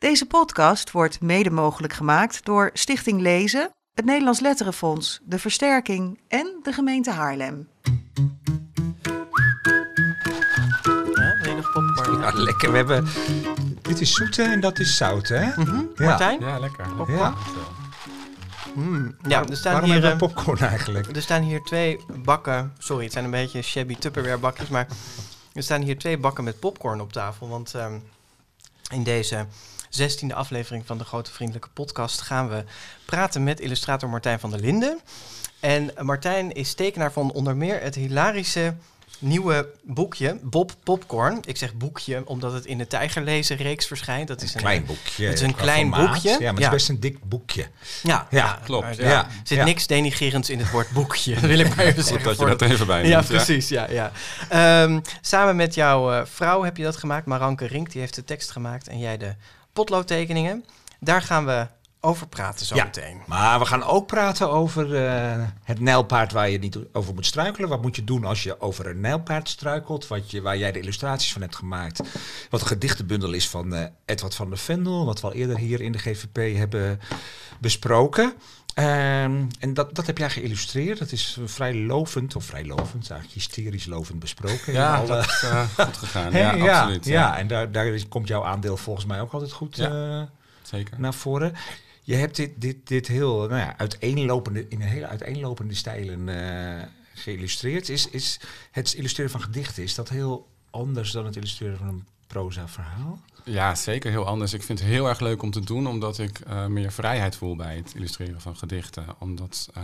Deze podcast wordt mede mogelijk gemaakt door Stichting Lezen, het Nederlands Letterenfonds, de Versterking en de gemeente Haarlem. Ja, wil je nog popcorn? Ja, lekker. We hebben... Dit is zoete en dat is zout, hè? Mhm. Ja. Martijn? Ja, lekker. Ja. Mm. Ja, er staan, Waarom hier, hebben we eh, popcorn eigenlijk? er staan hier twee bakken. Sorry, het zijn een beetje shabby Tupperware bakjes. Maar er staan hier twee bakken met popcorn op tafel. Want ehm, in deze zestiende aflevering van de Grote Vriendelijke Podcast gaan we praten met illustrator Martijn van der Linden. En Martijn is tekenaar van onder meer het hilarische nieuwe boekje Bob Popcorn. Ik zeg boekje omdat het in de Tijgerlezen reeks verschijnt. Dat is Een klein boekje. het is een qua klein formaat. boekje. Ja, maar het Ja. is best een dik boekje. Ja, Ja, klopt. maar Ja. Er zit niks denigerends in het woord boekje. Dat wil ik maar even zeggen. dat je dat even bij ja, precies. Ja, ja. Ehm, samen met jouw eh, vrouw heb je dat gemaakt. Maranke Rink, die heeft de tekst gemaakt. En jij de potloodtekeningen. Daar gaan we over praten zo Ja. meteen. Maar we gaan ook praten over eh, het nijlpaard waar je niet over moet struikelen. Wat moet je doen als je over een nijlpaard struikelt? Wat je, waar jij de illustraties van hebt gemaakt. Wat een gedichtenbundel is van eh, Edward van der Vendel. Wat we al eerder hier in de GVP hebben besproken. Ehm, en dat, dat heb jij geïllustreerd. Dat is vrij lovend, of vrij lovend, eigenlijk hysterisch lovend besproken. Ja, alle- dat is eh, goed gegaan. Ja, ja, absoluut. ja. en daar, daar is- komt jouw aandeel volgens mij ook altijd goed Ja. eh, Zeker. naar voren. Je hebt dit, dit, dit heel nou ja, uiteenlopende, in een hele uiteenlopende stijlen eh, geïllustreerd. Is, is het illustreren van gedichten, is dat heel anders dan het illustreren van een proza verhaal? Ja, zeker heel anders. Ik vind het heel erg leuk om te doen, omdat ik eh, meer vrijheid voel bij het illustreren van gedichten. Omdat eh,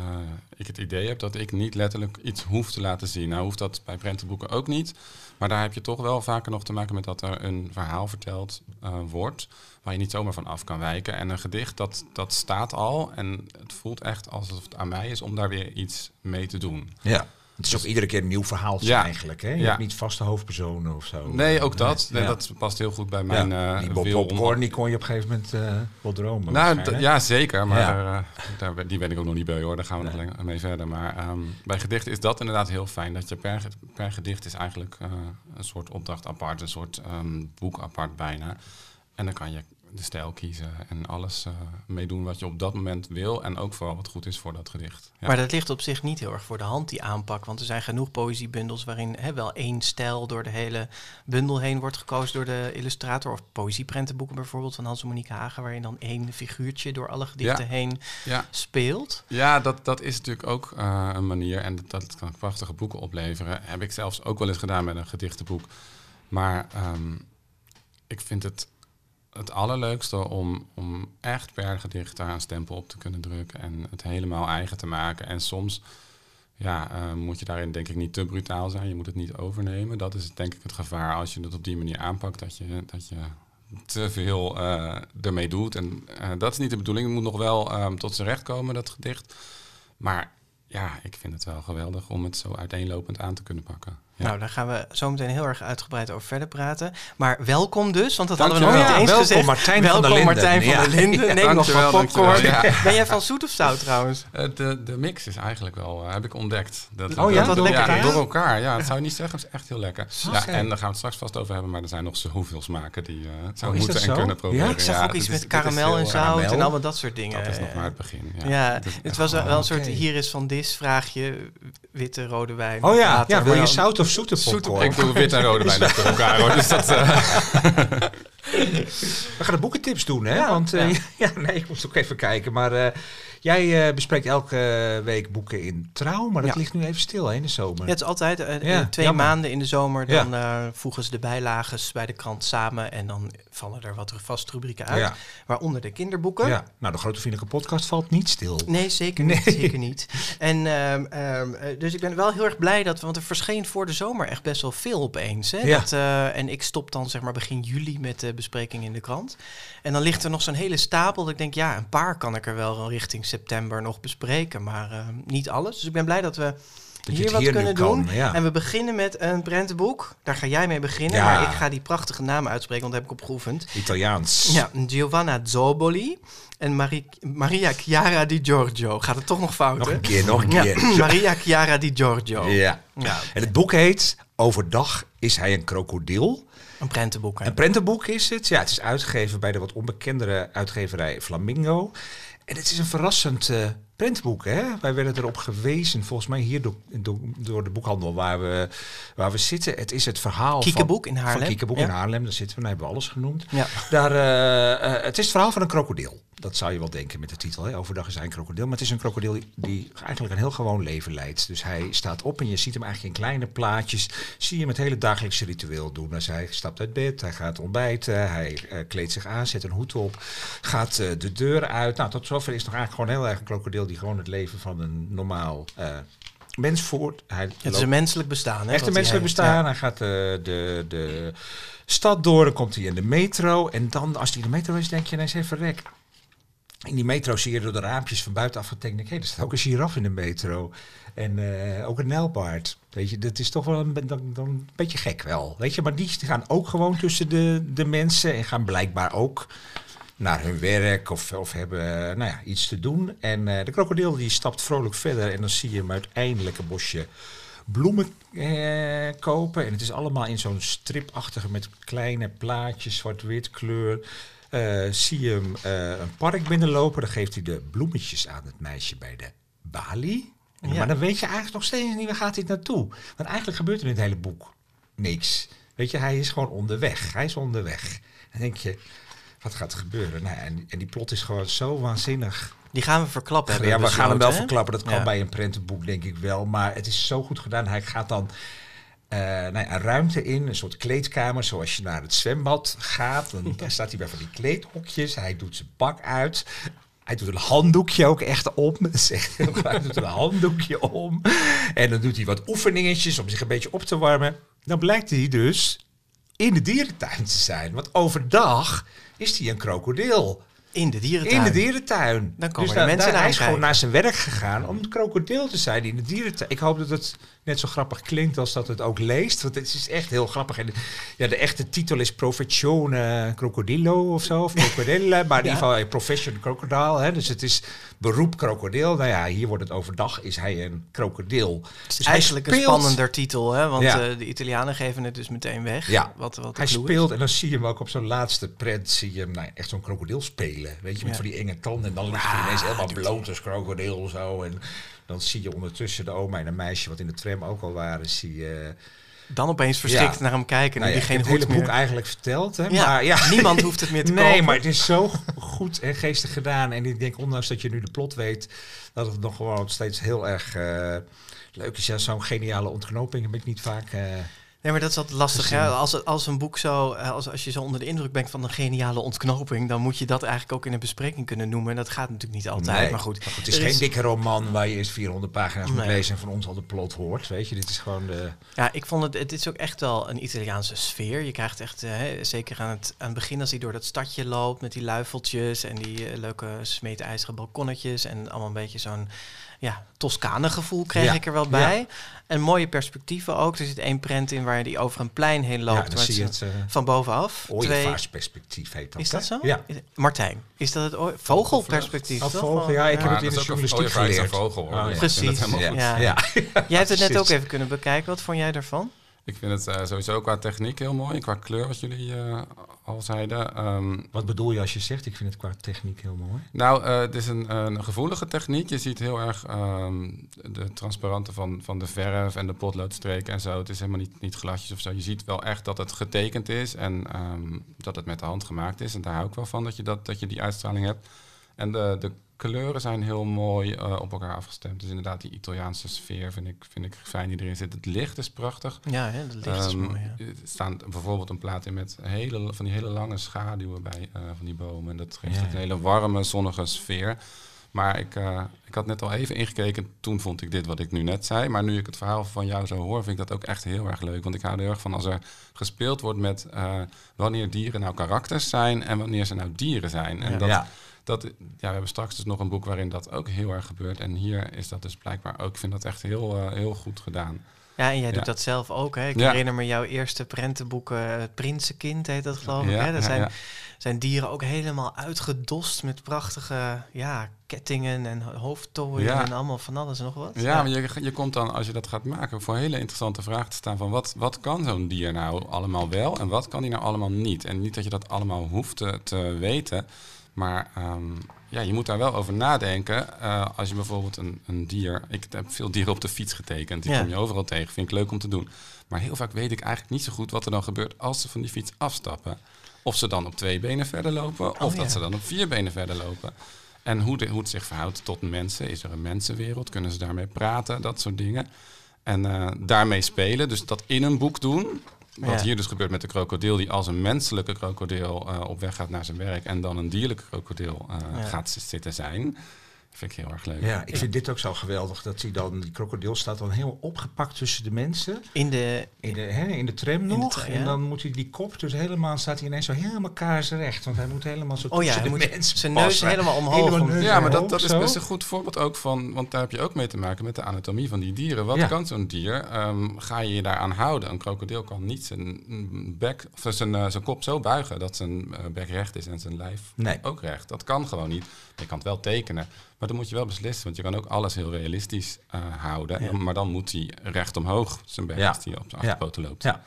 ik het idee heb dat ik niet letterlijk iets hoef te laten zien. Nou hoeft dat bij prentenboeken ook niet. Maar daar heb je toch wel vaker nog te maken met dat er een verhaal verteld eh, wordt, waar je niet zomaar van af kan wijken. En een gedicht, dat, dat staat al en het voelt echt alsof het aan mij is om daar weer iets mee te doen. Ja. Het is ook iedere keer een nieuw verhaaltje Ja. eigenlijk. Hè? Je Ja. hebt niet vaste hoofdpersonen of zo. Nee, ook dat. Nee, Ja. Dat past heel goed bij mijn ja. eh die Bob Popcorn, die kon je op een gegeven moment eh, wel dromen. Nou, ja, zeker. Maar. Daar, eh, daar, die ben ik ook nog niet bij hoor. Daar gaan we nog Nee. mee verder. Maar ehm, bij gedichten is dat inderdaad heel fijn. Dat je per, ge- per gedicht is eigenlijk een soort opdracht apart. Een soort ehm, boek apart bijna. En dan kan je de stijl kiezen en alles eh, meedoen wat je op dat moment wil. En ook vooral wat goed is voor dat gedicht. Ja. Maar dat ligt op zich niet heel erg voor de hand, die aanpak. Want er zijn genoeg poëziebundels waarin hè, wel één stijl door de hele bundel heen wordt gekozen door de illustrator. Of poëzieprentenboeken bijvoorbeeld van Hans en Monique Hagen, waarin dan één figuurtje door alle gedichten Ja. heen ja. speelt. Ja, dat, dat is natuurlijk ook eh, een manier. En dat, dat kan prachtige boeken opleveren. Heb ik zelfs ook wel eens gedaan met een gedichtenboek. Maar ehm, ik vind het het allerleukste om, om echt per gedicht daar een stempel op te kunnen drukken. En het helemaal eigen te maken. En soms ja, eh, moet je daarin denk ik niet te brutaal zijn. Je moet het niet overnemen. Dat is denk ik het gevaar als je het op die manier aanpakt. Dat je, dat je te veel eh, ermee doet. En eh, dat is niet de bedoeling. Het moet nog wel ehm, tot zijn recht komen, dat gedicht. Maar ja, ik vind het wel geweldig om het zo uiteenlopend aan te kunnen pakken. Ja. Nou, daar gaan we zo meteen heel erg uitgebreid over verder praten. Maar welkom dus, want dat hadden we nog niet eens welkom gezegd. Martijn welkom van der Linden. Martijn van der Linden. Ja, Neem nog wat popcorn. Ben jij van zoet of zout trouwens? Eh, de, de mix is eigenlijk wel, eh, heb ik ontdekt. Dat, Oh ja, wat door, lekker, door elkaar. Ja, dat zou je niet zeggen. Het is echt heel lekker. Ja, en daar gaan we het straks vast over hebben. Maar er zijn nog zoveel smaken die je zou Oh, moeten dat en kunnen proberen. Ja, Ik zag ook iets met karamel en eh, zout en allemaal dat soort dingen. Dat is nog maar het begin. Ja, Het het was wel- een soort hier is van dis vraagje, witte, rode wijn. Oh ja, wil je zout of zoete Zoete popcorn? Ik doe wit en rode wijn achter elkaar hoor. Dus dat, eh, We gaan de boekentips doen, hè? Ja, Want eh, ja. ja. nee, ik moest ook even kijken. Maar eh, jij eh, bespreekt elke week boeken in Trouw, maar dat Ja. ligt nu even stil hè, in de zomer. Ja, het is altijd eh, Ja, twee jammer. maanden in de zomer. Dan eh, voegen ze de bijlages bij de krant samen. En dan vallen er wat vaste rubrieken uit. Ja. Waaronder de kinderboeken. Ja. Nou, de Grote Vriendelijke Podcast valt niet stil. Nee, zeker Nee. niet. Zeker niet. En, ehm, ehm, eh, dus ik ben wel heel erg blij dat, want er verscheen voor de zomer echt best wel veel opeens. Hè? Ja. Dat, en ik stop dan zeg maar begin juli met de bespreking in de krant. En dan ligt er nog zo'n hele stapel. Dat ik denk, ja, een paar kan ik er wel richting september nog bespreken, maar ehm, niet alles. Dus ik ben blij dat we hier wat hier kunnen kan, doen. ja. En we beginnen met een prentenboek. Daar ga jij mee beginnen. Ja. Maar ik ga die prachtige namen uitspreken, want dat heb ik opgeoefend. Italiaans. Ja, Giovanna Zoboli en Marie, Maria Chiara di Giorgio. Gaat het toch nog fout, Nog een keer, nog een Ja, keer. Maria Chiara di Giorgio. Ja. Ja. En het boek heet Overdag is hij een krokodil. Een prentenboek. hè? Een prentenboek is het. Ja, het is uitgegeven bij de wat onbekendere uitgeverij Flamingo. En het is een verrassend prentenboek. Hè? Wij werden erop gewezen, volgens mij hier door, door, door de boekhandel waar we, waar we zitten. Het is het verhaal Kiekeboek in van, Haarlem. van Kiekeboek Ja. in Haarlem. Daar zitten we, daar hebben we alles genoemd. Ja. Daar, eh, eh, het is het verhaal van een krokodil. Dat zou je wel denken met de titel. Hè? Overdag is hij een krokodil. Maar het is een krokodil die eigenlijk een heel gewoon leven leidt. Dus hij staat op en je ziet hem eigenlijk in kleine plaatjes. Zie je hem het hele dagelijkse ritueel doen. Dus hij stapt uit bed, hij gaat ontbijten, hij eh, kleedt zich aan, zet een hoed op, gaat de deur uit. Nou, tot zover is het nog eigenlijk gewoon heel erg een krokodil die gewoon het leven van een normaal eh, mens voert. Hij Het is een menselijk bestaan. Hè, Echt een hij menselijk heeft. bestaan. Hij gaat eh, de, de stad door, dan komt hij in de metro. En dan, als hij in de metro is, denk je ineens even rek. In die metro zie je door de raampjes van buitenaf getekend. Hé, er staat ook een giraf in de metro. En eh, ook een nijlpaard. Weet je, dat is toch wel een, dan, dan een beetje gek wel. Weet je, maar die gaan ook gewoon tussen de, de mensen. En gaan blijkbaar ook naar hun werk of, of hebben eh, nou ja, iets te doen. En eh, de krokodil die stapt vrolijk verder. En dan zie je hem uiteindelijk een bosje bloemen eh, kopen. En het is allemaal in zo'n stripachtige met kleine plaatjes, zwart-wit kleur. Eh, zie je hem een park binnenlopen. Dan geeft hij de bloemetjes aan het meisje bij de balie. Ja. Maar dan weet je eigenlijk nog steeds niet waar gaat dit naartoe. Want eigenlijk gebeurt er in het hele boek niks. Weet je, hij is gewoon onderweg. Hij is onderweg. Dan denk je, wat gaat er gebeuren? Nou, en, en die plot is gewoon zo waanzinnig Die gaan we verklappen. ja, we gaan hem wel hè? verklappen. Dat kan Ja. bij een prentenboek, denk ik wel. Maar het is zo goed gedaan. Hij gaat dan eh, nou ja, een ruimte in, een soort kleedkamer, zoals je naar het zwembad gaat. Dan staat hij bij van die kleedhokjes. Hij doet zijn pak uit. Hij doet een handdoekje ook echt om. Hij doet een handdoekje om. En dan doet hij wat oefeningetjes om zich een beetje op te warmen. Dan blijkt hij dus in de dierentuin te zijn. Want overdag is hij een krokodil. In de dierentuin. In de dierentuin. Dan komen dus de mensen daar, hij is gewoon naar zijn werk gegaan om een krokodil te zijn in de dierentuin. Ik hoop dat het net zo grappig klinkt als dat het ook leest. Want het is echt heel grappig. En ja, de echte titel is Professione Crocodilo of zo. Of Crocodile. Maar in ieder geval Profession Crocodile. Hè. Dus het is beroep krokodil. Nou ja, hier wordt het overdag. Is hij een krokodil. Het is Dus eigenlijk een spannender titel, hè? want Ja. eh, de Italianen geven het dus meteen weg. Ja. Wat, wat Hij is. speelt en dan zie je hem ook op zo'n laatste prent, zie je hem nou, echt zo'n krokodil spelen. Weet je, met Ja. van die enge tanden. En dan ligt hij ineens helemaal bloot als krokodil zo. En dan zie je ondertussen de oma en een meisje, wat in de tram ook al waren, zie je... Dan opeens verschrikt Ja. naar hem kijken. Nou ja, het hele boek eigenlijk verteld. Hè? Ja, maar, ja, niemand hoeft het meer te nee, kopen. maar het is zo goed en geestig gedaan. En ik denk, ondanks dat je nu de plot weet, dat het nog gewoon steeds heel erg eh, leuk is. Ja, zo'n geniale ontknoping heb ik niet vaak... eh, Nee, maar dat is altijd lastig. gezien. Hè? Als, het- als een boek zo, eh, als, als je zo onder de indruk bent van een geniale ontknoping, dan moet je dat eigenlijk ook in een bespreking kunnen noemen. En dat gaat natuurlijk niet altijd. Nee, maar goed, Het is geen dikke roman waar je eerst 400 pagina's moet Nee. lezen en van ons al de plot hoort. Weet je, dit is gewoon de... Ja, ik vond het, het is ook echt wel een Italiaanse sfeer. Je krijgt echt, eh, hè, zeker aan het, aan het begin als hij door dat stadje loopt met die luifeltjes en die eh, leuke smeedijzeren balkonnetjes en allemaal een beetje zo'n ja, Toscane gevoel kreeg Ja, ik er wel ja. bij. En mooie perspectieven ook. Er zit één prent in waar die over een plein heen loopt. ja, zie je het is eh van bovenaf. ooievaarsperspectief heet dat. Is hè? dat zo? Ja. Martijn, is dat het vogelperspectief? Oh, toch? vogel, ja, ik heb het in de journalistiek geleerd. vogel, hoor. Oh, Precies. helemaal Ja. goed. Ja. Jij hebt het net ook even kunnen bekijken. Wat vond jij daarvan? Ik vind het eh, sowieso qua techniek heel mooi. Qua kleur, wat jullie eh, al zeiden. Ehm, Wat bedoel je als je zegt, ik vind het qua techniek heel mooi? Nou, eh, het is een, een gevoelige techniek. Je ziet heel erg ehm, de transparante van, van de verf en de potloodstreken en zo. Het is helemaal niet, niet glasjes of zo. Je ziet wel echt dat het getekend is en ehm, dat het met de hand gemaakt is. En daar hou ik wel van, dat je, dat, dat je die uitstraling hebt. En de, de kleuren zijn heel mooi eh, op elkaar afgestemd. Dus inderdaad, die Italiaanse sfeer vind ik, vind ik fijn die erin zit. Het licht is prachtig. Ja, hè, dat licht is Ehm, mooi. Ja. Er staan bijvoorbeeld een plaat in met hele, van die hele lange schaduwen bij eh, van die bomen. En dat geeft Ja. het een hele warme, zonnige sfeer. Maar ik, eh, ik had net al even ingekeken. Toen vond ik dit wat ik nu net zei. Maar nu ik het verhaal van jou zo hoor, vind ik dat ook echt heel erg leuk. Want ik hou er heel erg van als er gespeeld wordt met eh, wanneer dieren nou karakters zijn en wanneer ze nou dieren zijn. En Ja. dat, Ja. Dat, ja, we hebben straks dus nog een boek waarin dat ook heel erg gebeurt. En hier is dat dus blijkbaar ook. Ik vind dat echt heel, eh, heel goed gedaan. Ja, en jij Ja. doet dat zelf ook. Hè? Ik Ja. herinner me jouw eerste prentenboeken, Het Prinsenkind heet dat geloof ik. Hè? Ja, zijn, zijn dieren ook helemaal uitgedost met prachtige ja, kettingen en hoofdtooien Ja. en allemaal van alles en nog wat. Ja, maar je, je komt dan, als je dat gaat maken, voor hele interessante vragen te staan van wat, wat kan zo'n dier nou allemaal wel en wat kan die nou allemaal niet? En niet dat je dat allemaal hoeft te, te weten, maar ehm, ja, je moet daar wel over nadenken. Eh, als je bijvoorbeeld een, een dier, ik heb veel dieren op de fiets getekend, die Ja. kom je overal tegen, vind ik leuk om te doen. Maar heel vaak weet ik eigenlijk niet zo goed wat er dan gebeurt als ze van die fiets afstappen. Of ze dan op twee benen verder lopen, of Oh, ja. dat ze dan op vier benen verder lopen. En hoe, de, hoe het zich verhoudt tot mensen. Is er een mensenwereld? Kunnen ze daarmee praten? Dat soort dingen. En eh, daarmee spelen. Dus dat in een boek doen. Wat Ja. hier dus gebeurt met de krokodil, die als een menselijke krokodil eh, op weg gaat naar zijn werk. En dan een dierlijke krokodil eh, Ja. gaat zitten zijn. Vind ik heel erg leuk. Ja, ik vind dit ook zo geweldig. Dat hij dan, die krokodil staat dan heel opgepakt tussen de mensen. In de, In de, hè, in de tram de nog. tra- En dan moet hij die kop dus helemaal, staat hij ineens zo helemaal kaarsrecht. Want hij moet helemaal zo oh tussen de moet mensen zijn neus passen. helemaal omhoog. Helemaal om- neus Ja, maar dat, dat is best een goed voorbeeld ook van, want daar heb je ook mee te maken met de anatomie van die dieren. Wat Ja. kan zo'n dier? Ehm, ga je je daaraan houden? Een krokodil kan niet zijn bek of zijn, eh, zijn kop zo buigen dat zijn eh, bek recht is en zijn lijf Nee. ook recht. Dat kan gewoon niet. Je kan het wel tekenen, maar dan moet je wel beslissen, want je kan ook alles heel realistisch eh, houden. Ja. Maar dan moet hij recht omhoog zijn bek Ja. als hij op zijn Ja. achterpoten loopt. Ja.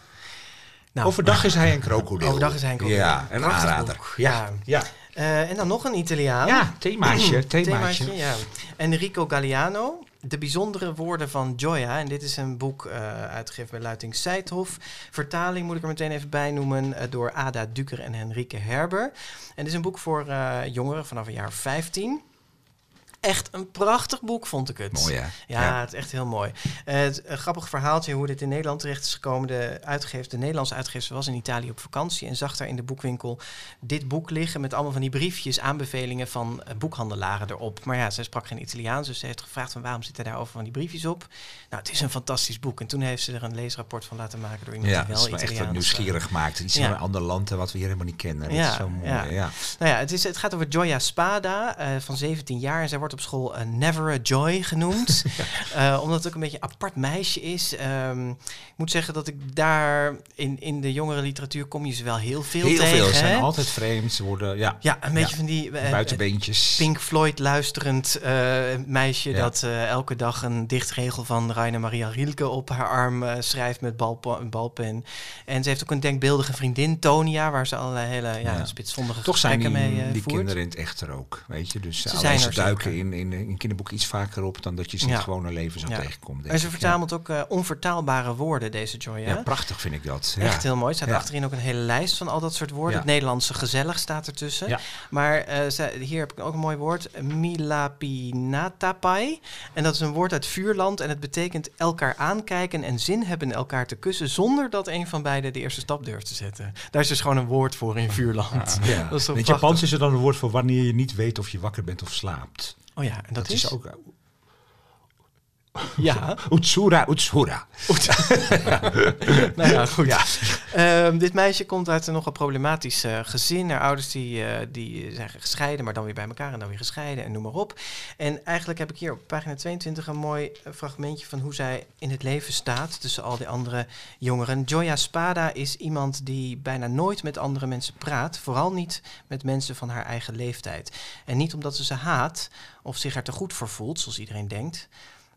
Nou, Overdag is hij een krokodil. Overdag is hij een krokodil. Ja, een aanrader. Ja, ja. eh, en dan nog een Italiaan. ja themaatje. themaatje. Themaatje, ja. Enrico Galliano, De bijzondere woorden van Joya. En dit is een boek eh, uitgegeven bij Luiting Seithof. Vertaling moet ik er meteen even bij noemen eh, door Ada Duker en Henrike Herber. En dit is een boek voor eh, jongeren vanaf een jaar 15. Echt een prachtig boek, vond ik het. Mooi hè? Ja, het is echt heel mooi. Eh, het een grappig verhaaltje hoe dit in Nederland terecht is gekomen. De, uitgever, de Nederlandse uitgever was in Italië op vakantie en zag daar in de boekwinkel dit boek liggen met allemaal van die briefjes, aanbevelingen van eh, boekhandelaren erop. Maar ja, zij sprak geen Italiaans, dus ze heeft gevraagd van waarom zitten daar over van die briefjes op. Nou, het is een fantastisch boek. En toen heeft ze er een leesrapport van laten maken door iemand Ja, die wel is me echt Italiaans... wat nieuwsgierig maakt. Iets Ja. van een ander land wat we hier helemaal niet kennen. Dat Ja, is zo mooi. ja. Ja. Nou ja, het, is, het gaat over Joya Spada eh, van 17 jaar. En zij wordt op school eh, Never a Joy genoemd. Eh, omdat het ook een beetje een apart meisje is. Ehm, ik moet zeggen dat ik daar in, in de jongere literatuur kom je ze wel heel veel Heel tegen. veel. Ze zijn altijd vreemd. Ze worden ja, Ja, een beetje Ja. van die eh, buitenbeentjes. Pink Floyd luisterend meisje Ja. dat elke dag een dichtregel van Rainer Maria Rilke op haar arm schrijft met een balpen. En ze heeft ook een denkbeeldige vriendin, Tonia, waar ze allerlei hele ja, Ja. spitsvondige Toch zijn die, mee die voert. kinderen in het echt er ook. Weet je? Dus Ze zijn ze er duiken. In, in, in kinderboeken iets vaker op dan dat je ze in het gewone leven zo tegenkomt. En ze verzamelt ook eh, onvertaalbare woorden, deze Joya. Ja. ja, prachtig vind ik dat. Echt heel mooi. Er staat achterin ook een hele lijst van al dat soort woorden. Het Nederlandse gezellig staat ertussen. Maar eh, zij- hier heb ik ook een mooi woord. Milapinatapai. En dat is een woord uit vuurland. En het betekent elkaar aankijken en zin hebben elkaar te kussen... zonder dat een van beiden de eerste stap durft te zetten. Daar is dus gewoon een woord voor in vuurland. Ja. Dat is zo in het. Japans is er dan een woord voor wanneer je niet weet of je wakker bent of slaapt. Oh ja, en dat, Dat, is, ook uh, Ja, Utsura, Utsura. nou ja, goed. Ja. Ehm, dit meisje komt uit een nogal problematisch eh, gezin. Haar ouders die, eh, die zijn gescheiden, maar dan weer bij elkaar en dan weer gescheiden en noem maar op. En eigenlijk heb ik hier op pagina 22 een mooi eh, fragmentje van hoe zij in het leven staat tussen al die andere jongeren. Joya Spada is iemand die bijna nooit met andere mensen praat, vooral niet met mensen van haar eigen leeftijd. En niet omdat ze ze haat of zich er te goed voor voelt, zoals iedereen denkt,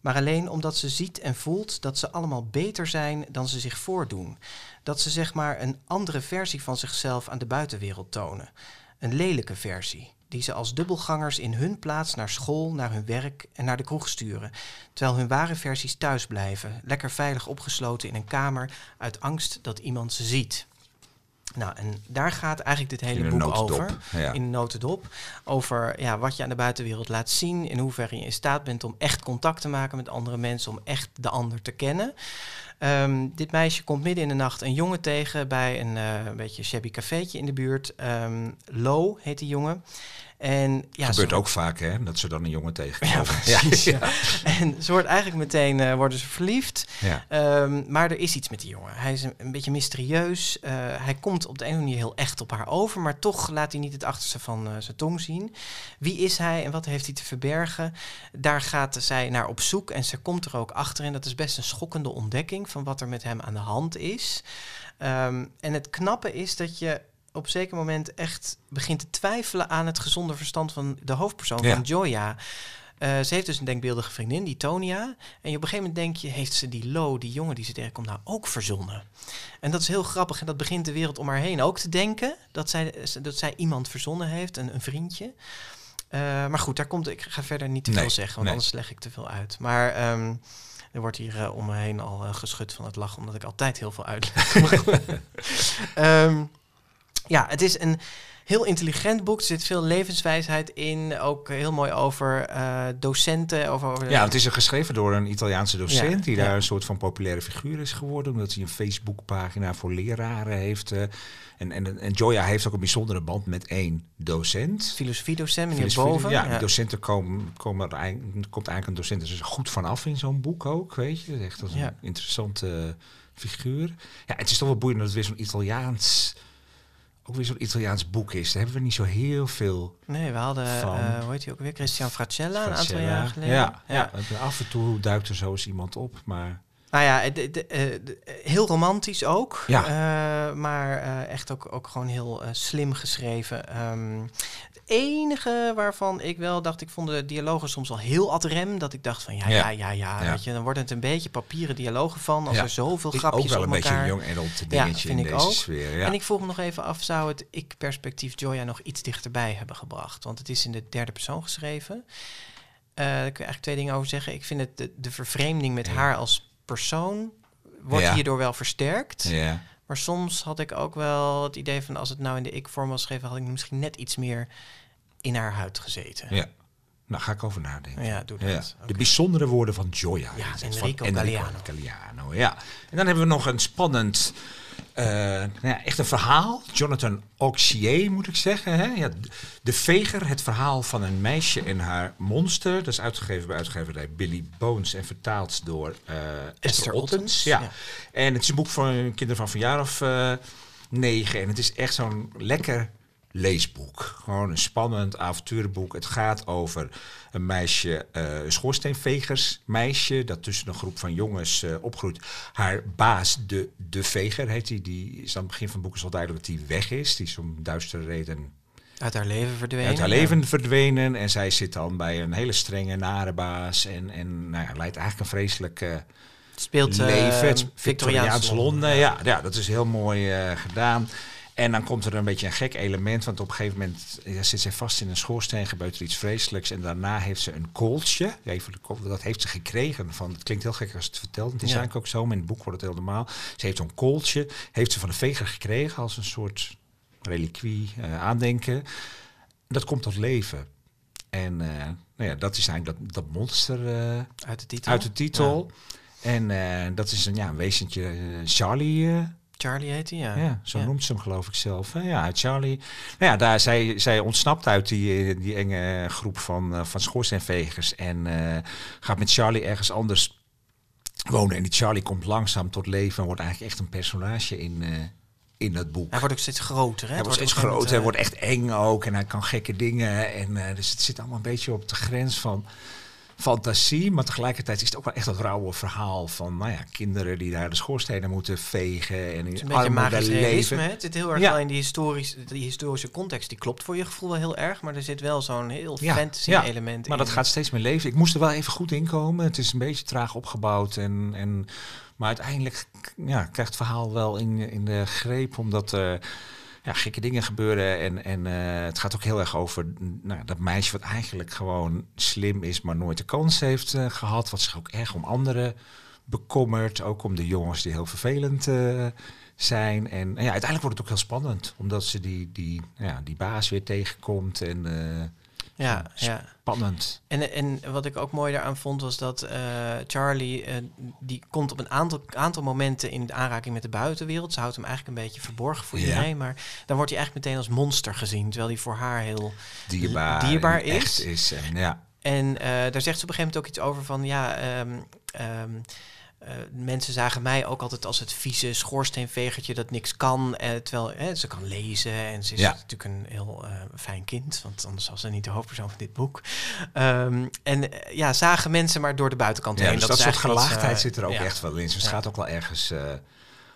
maar alleen omdat ze ziet en voelt dat ze allemaal beter zijn dan ze zich voordoen. Dat ze zeg maar een andere versie van zichzelf aan de buitenwereld tonen. Een lelijke versie, die ze als dubbelgangers in hun plaats naar school, naar hun werk en naar de kroeg sturen. Terwijl hun ware versies thuis blijven, lekker veilig opgesloten in een kamer uit angst dat iemand ze ziet. Nou, en daar gaat eigenlijk dit hele boek notendop, over ja. in een notendop. Over ja, wat je aan de buitenwereld laat zien. In hoeverre je in staat bent om echt contact te maken met andere mensen. Om echt de ander te kennen. Ehm, dit meisje komt midden in de nacht een jongen tegen bij een, een beetje shabby cafeetje in de buurt. Ehm Lo heet die jongen. En ja, gebeurt ook vaak, hè? Dat ze dan een jongen tegenkomen. Ja, precies. ja. En ze wordt eigenlijk meteen eh, worden ze verliefd. Ehm, maar er is iets met die jongen. Hij is een, een beetje mysterieus. Eh, hij komt op de een of andere manier heel echt op haar over, maar toch laat hij niet het achterste van eh, zijn tong zien. Wie is hij en wat heeft hij te verbergen? Daar gaat zij naar op zoek en ze komt er ook achter. En dat is best een schokkende ontdekking van wat er met hem aan de hand is. Ehm, en het knappe is dat je op een zeker moment echt begint te twijfelen aan het gezonde verstand van de hoofdpersoon, Ja. van Joya. Eh, ze heeft dus een denkbeeldige vriendin, die Tonia. En je op een gegeven moment denk je, heeft ze die Lo, die jongen die ze tegenkomt, nou ook verzonnen? En dat is heel grappig. En dat begint de wereld om haar heen ook te denken. Dat zij, dat zij iemand verzonnen heeft, een, een vriendje. Eh, maar goed, daar komt, ik ga verder niet te Nee, veel zeggen, want nee. anders leg ik te veel uit. Maar ehm, er wordt hier eh, om me heen al geschud van het lachen, omdat ik altijd heel veel uitleg. ja, het is een heel intelligent boek. Er zit veel levenswijsheid in. Ook heel mooi over eh, docenten. Over, over Ja, het is er geschreven door een Italiaanse docent Ja, die ja. daar een soort van populaire figuur is geworden, omdat hij een Facebookpagina voor leraren heeft. eh, en, en, en Joya heeft ook een bijzondere band met één docent. filosofiedocent, meneer Filosofie- Boven. Ja, die docenten komen, komen er eind- komt eigenlijk een docent dus goed vanaf in zo'n boek ook, weet je. Echt als een Ja. interessante figuur. Ja, het is toch wel boeiend dat het weer zo'n Italiaans, ook weer zo'n Italiaans boek is. Daar hebben we niet zo heel veel Nee, we hadden, eh, hoe heet hij ook weer? Christian Fracella, een aantal jaar geleden. Ja, ja. af en toe duikt er zo eens iemand op, maar... Nou ja, de- de- eh, de- heel romantisch ook. Ja. Eh, maar echt ook, ook gewoon heel slim geschreven. Ehm, enige waarvan ik wel dacht, ik vond de dialogen soms al heel ad rem. Dat ik dacht van ja, ja, Ja. ja, ja. Weet je, dan wordt het een beetje papieren dialogen van. Als Ja. er zoveel Ik grapjes ook wel een beetje een jong adult dingetje vind in ik deze ook. sfeer. Ja. En ik vroeg me nog even af, zou het ik-perspectief Joya nog iets dichterbij hebben gebracht? Want het is in de derde persoon geschreven. Eh, daar kun je eigenlijk twee dingen over zeggen. Ik vind het de, de vervreemding met haar als persoon wordt hierdoor wel versterkt. ja. Maar soms had ik ook wel het idee van als het nou in de ik-vorm was geschreven, had ik misschien net iets meer in haar huid gezeten. ja. Nou, ga ik over nadenken. Ja, doe dat. Ja. De bijzondere woorden van Joya. Ja, Enrico van Galliano. Galliano, Ja. En dan hebben we nog een spannend, eh, nou ja, echt een verhaal. Jonathan Auxier, moet ik zeggen. Hè? Ja, de Veger, het verhaal van een meisje en haar monster. Dat is uitgegeven bij uitgeverij Billy Bones en vertaald door eh, Esther Ottens. Ottens, Ja. ja. En het is een boek voor kinderen van van jaar of eh, negen. En het is echt zo'n lekker leesboek. Gewoon een spannend avonturenboek. Het gaat over een meisje, eh een schoorsteenvegersmeisje, dat tussen een groep van jongens eh, opgroeit. Haar baas, de, de veger heet die, die is aan het begin van het boek is al duidelijk dat die weg is. Die is om duistere reden Uit haar leven verdwenen. uit haar ja. leven verdwenen. En zij zit dan bij een hele strenge, nare baas. En, en nou ja, leidt eigenlijk een vreselijk eh, Speelt uh, leven. Het Victoriaans Victoriaans Londen. Londen. Ja, ja, dat is heel mooi eh, gedaan. En dan komt er een beetje een gek element. Want op een gegeven moment ja, zit zij vast in een schoorsteen. Gebeurt er iets vreselijks. En daarna heeft ze een kooltje. Even de kop- dat heeft ze gekregen. Van, het klinkt heel gek als het vertelt. Het is Ja. eigenlijk ook zo. Maar in het boek wordt het heel normaal. Ze heeft zo'n kooltje. Heeft ze van de veger gekregen. Als een soort reliquie eh, aandenken. Dat komt tot leven. En eh, nou ja, dat is eigenlijk dat, dat monster eh, Uit de titel. uit de titel. En dat is een, ja, een wezentje, Charlie. Charlie heet hij, ja. ja. zo Ja. noemt ze hem geloof ik zelf. Ja, Charlie. Nou ja, daar, zij, zij ontsnapt uit die, eh, die enge groep van, eh, van schoorsteenvegers. En eh, gaat met Charlie ergens anders wonen. En die Charlie komt langzaam tot leven en wordt eigenlijk echt een personage in, eh, in dat boek. Hij wordt ook steeds groter, hè? Hij Het wordt steeds groter, hij wordt echt eng ook. En hij kan gekke dingen. En, dus het zit allemaal een beetje op de grens van fantasie. Maar tegelijkertijd is het ook wel echt dat rauwe verhaal van nou ja, kinderen die daar de schoorstenen moeten vegen. En in Het een beetje magisch leven. Het zit heel erg Ja. wel in die, historisch, die historische context. Die klopt voor je gevoel wel heel erg. Maar er zit wel zo'n heel Ja, fantasy ja. element Maar in. dat gaat steeds meer leven. Ik moest er wel even goed in komen. Het is een beetje traag opgebouwd. En, en, maar uiteindelijk ja, krijgt het verhaal wel in, in de greep. Omdat er ja, gekke dingen gebeuren. En, en eh, het gaat ook heel erg over nou, dat meisje wat eigenlijk gewoon slim is. Maar nooit de kans heeft eh, gehad. Wat zich ook erg om anderen bekommert. Ook om de jongens die heel vervelend eh, zijn. En ja, uiteindelijk wordt het ook heel spannend. Omdat ze die, die, ja, die baas weer tegenkomt. En... Ja, ja. Spannend. En, en wat ik ook mooi daaraan vond was dat eh, Charlie, eh, die komt op een aantal, aantal momenten in de aanraking met de buitenwereld. Ze houdt hem eigenlijk een beetje verborgen voor Ja. iedereen. Maar dan wordt hij eigenlijk meteen als monster gezien. Terwijl hij voor haar heel... Dierbaar, Dierbaar is. is. En, ja. En eh, daar zegt ze op een gegeven moment ook iets over van... Ja, ehm, ehm, eh, mensen zagen mij ook altijd als het vieze schoorsteenvegertje dat niks kan. eh, terwijl ze kan lezen en ze is Ja. natuurlijk een heel eh, fijn kind. Want anders was ze niet de hoofdpersoon van dit boek. Ehm, en ja, zagen mensen maar door de buitenkant ja heen. dus dat, soort ze- gelaagdheid zit er ook echt wel in. Dus het Ja. gaat ook wel ergens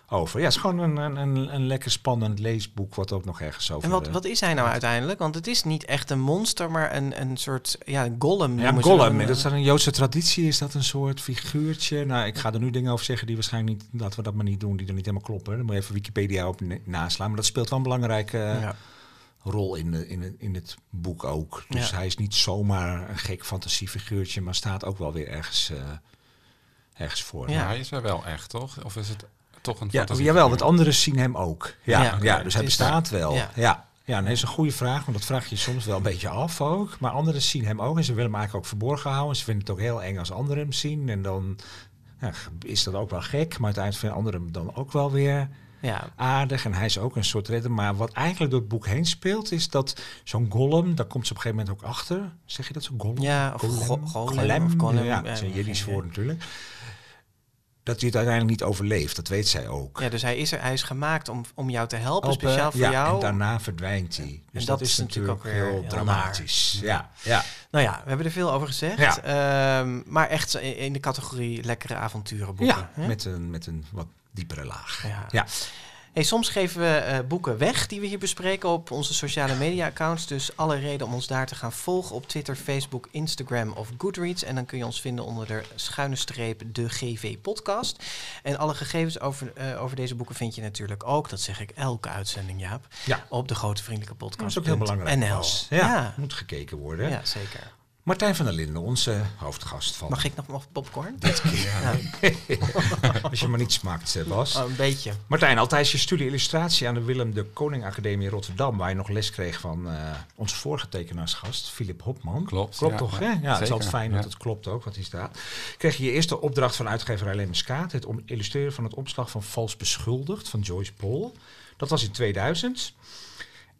over. Ja, het is gewoon een, een, een, een lekker spannend leesboek wat ook nog ergens over... En wat, wat is hij nou uiteindelijk? Want het is niet echt een monster, maar een, een soort ja, een golem. Ja, noemen ze Gollum, hem. dat is dan een Joodse traditie. Is dat een soort figuurtje? Nou, ik ga er nu dingen over zeggen die waarschijnlijk niet... Laten we dat maar niet doen, die er niet helemaal kloppen. Dan moet je even Wikipedia op na- naslaan. Maar dat speelt wel een belangrijke eh, Ja. rol in, de, in, het, in het boek ook. Dus Ja. hij is niet zomaar een gek fantasiefiguurtje... maar staat ook wel weer ergens, eh, ergens voor. Ja. Maar hij is er wel echt, toch? Of is het toch een Ja, fantasie? jawel, want anderen zien hem ook. Ja, Ja, dus hij bestaat wel. ja. Ja. Ja, en dat is een goede vraag, want dat vraag je soms wel een beetje af ook. Maar anderen zien hem ook en ze willen hem eigenlijk ook verborgen houden. Ze vinden het ook heel eng als anderen hem zien. En dan ja, is dat ook wel gek, maar uiteindelijk vinden anderen hem dan ook wel weer Ja, aardig. En hij is ook een soort redder. Maar wat eigenlijk door het boek heen speelt, is dat zo'n golem, daar komt ze op een gegeven moment ook achter. Zeg je dat zo? Golem? Ja, of golem? go- golem of golem, Ja, dat is een Jiddisch geen woord natuurlijk. Dat hij het uiteindelijk niet overleeft, dat weet zij ook. ja, dus hij is er, hij is gemaakt om, om jou te helpen, Helpen, speciaal voor ja, jou. En daarna verdwijnt hij. Dus dat dat, is is natuurlijk ook heel heel dramatisch. Ja, ja. Nou ja, we hebben er veel over gezegd. Ja. Ehm, maar echt in in de categorie lekkere avonturenboeken. ja hè? met, een, met een wat diepere laag. Ja. Ja. Hey, soms geven we eh, boeken weg die we hier bespreken op onze sociale media accounts. Dus alle reden om ons daar te gaan volgen op Twitter, Facebook, Instagram of Goodreads. En dan kun je ons vinden onder de schuine streep de GV podcast. En alle gegevens over, eh, over deze boeken vind je natuurlijk ook, dat zeg ik elke uitzending Jaap, Ja. op de grote vriendelijke Dat podcast. is ook heel belangrijk. NL. Ja, Ja. moet gekeken worden. ja, zeker. Martijn van der Linden, onze hoofdgast van Mag ik nog nog popcorn? dit keer. Ja. Als je maar niet smakt, eh, Bas. Oh, een beetje. Martijn, al tijdens je studie illustratie aan de Willem de Koning Academie in Rotterdam, waar je nog les kreeg van eh, onze vorige tekenaarsgast, Philip Hopman. Klopt, Klopt ja. toch, hè? Ja, Ja, het is altijd fijn ja. dat het klopt ook, wat hier staat. Kreeg je je eerste opdracht van uitgeverij Lemmeskaat, het om- illustreren van het opslag van Vals Beschuldigd van Joyce Paul. Dat was in 2000.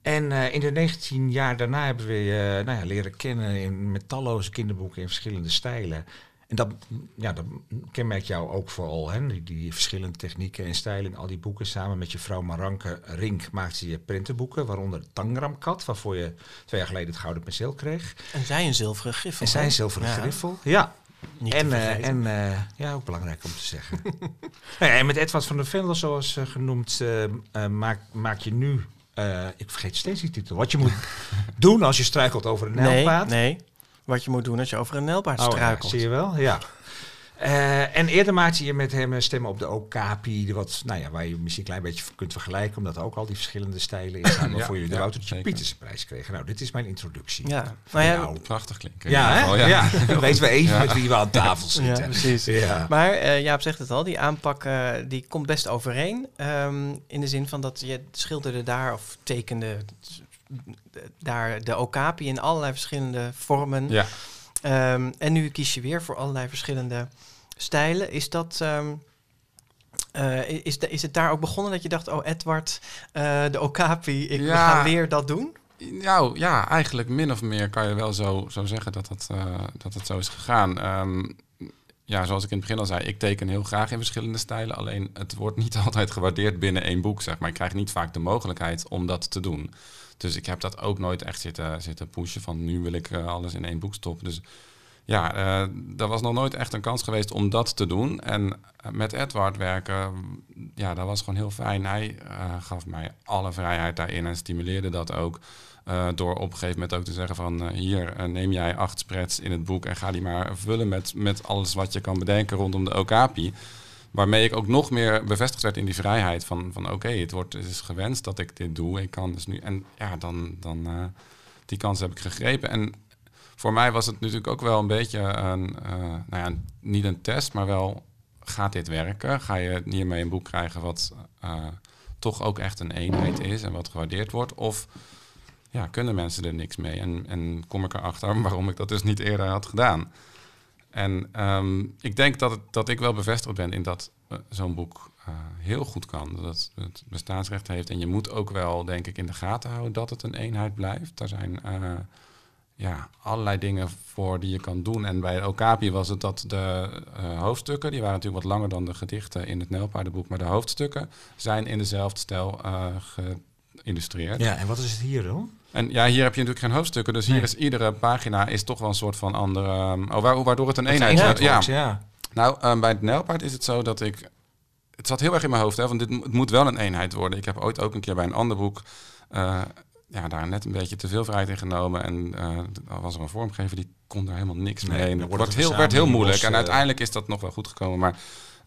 En eh, in de 19 jaar daarna hebben we je nou ja, leren kennen in, met talloze kinderboeken in verschillende stijlen. En dat, ja, dat kenmerkt jou ook vooral, hè? Die, die verschillende technieken en stijlen in al die boeken. Samen met je vrouw Maranke Rink maakte je printenboeken, waaronder Tangram Kat, waarvoor je twee jaar geleden het Gouden Penseel kreeg. En zij een zilveren griffel. En zij een zilveren Ja, griffel. Ja, Niet en, eh, en eh, ja, ook belangrijk om te zeggen. Nou ja, en met Edward van der Vendel, zoals eh, genoemd, eh, eh, maak, maak je nu... eh, ik vergeet steeds die titel. Wat je moet doen als je struikelt over een nee, nijlpaad. nee. Wat je moet doen als je over een nijlpaard Oh, ja, struikelt. zie je wel? Ja. Eh, en eerder maakte je met hem stemmen op de Okapi, de wat, nou ja, waar je misschien een klein beetje kunt vergelijken, omdat er ook al die verschillende stijlen in staan, waarvoor Ja, jullie de ja, Woutertje zeker. Pietersen prijs kregen. Nou, dit is mijn introductie. Ja. Van Nou ja, jou. Prachtig klinken. Ja, hè? geval, Ja. Weten we even Ja. met wie we aan tafel Ja, zitten. precies. Ja. Maar eh, Jaap zegt het al, die aanpak eh, die komt best overeen. Ehm, in de zin van dat je schilderde daar of tekende daar de okapi in allerlei verschillende vormen. Ja. Ehm, en nu kies je weer voor allerlei verschillende stijlen. Is dat... ehm, eh, is, de- is het daar ook begonnen dat je dacht, oh Edward, eh, de okapi, ik we gaan weer dat doen? Nou ja, eigenlijk min of meer kan je wel zo, zo zeggen dat het, eh, dat het zo is gegaan. Ehm, ja, zoals ik in het begin al zei, ik teken heel graag in verschillende stijlen. Alleen het wordt niet altijd gewaardeerd binnen één boek, zeg maar. Ik krijg niet vaak de mogelijkheid om dat te doen. Dus ik heb dat ook nooit echt zitten, zitten pushen van nu wil ik eh, alles in één boek stoppen. Dus ja, er was nog nooit echt een kans geweest om dat te doen. En eh, met Edward werken, ja, dat was gewoon heel fijn. Hij gaf mij alle vrijheid daarin en stimuleerde dat ook. door op een gegeven moment ook te zeggen van hier neem jij acht spreads in het boek en ga die maar vullen met, met alles wat je kan bedenken rondom de okapi. Waarmee ik ook nog meer bevestigd werd in die vrijheid van, van oké, het wordt is gewenst dat ik dit doe. Ik kan dus nu. En ja, dan, dan eh, die kans heb ik gegrepen. En voor mij was het natuurlijk ook wel een beetje een, eh, nou ja, niet een test, maar wel gaat dit werken? Ga je hiermee een boek krijgen wat eh, toch ook echt een eenheid is en wat gewaardeerd wordt? Of ja, kunnen mensen er niks mee. En, en kom ik erachter waarom ik dat dus niet eerder had gedaan. En ehm, ik denk dat, het, dat ik wel bevestigd ben in dat eh, zo'n boek eh, heel goed kan. Dat het bestaansrecht heeft. En je moet ook wel, denk ik, in de gaten houden dat het een eenheid blijft. Er zijn eh, ja, allerlei dingen voor die je kan doen. En bij Okapi was het dat de hoofdstukken, die waren natuurlijk wat langer dan de gedichten in het Nijlpaardenboek, maar de hoofdstukken zijn in dezelfde stijl geïllustreerd. Ja, en wat is het hier dan? En ja, hier heb je natuurlijk geen hoofdstukken. Dus hier is iedere pagina is toch wel een soort van andere... Um, oh, waardoor het een eenheid, wordt. Ja. ja. Nou, um, bij het Nijlpaard is het zo dat ik... Het zat heel erg in mijn hoofd, hè, want dit het moet wel een eenheid worden. Ik heb ooit ook een keer bij een ander boek... Uh, ja, daar net een beetje te veel vrijheid in genomen. En uh, was er een vormgever die kon daar helemaal niks mee. Nee, het wordt heel, werd heel moeilijk. en uiteindelijk is dat nog wel goed gekomen. Maar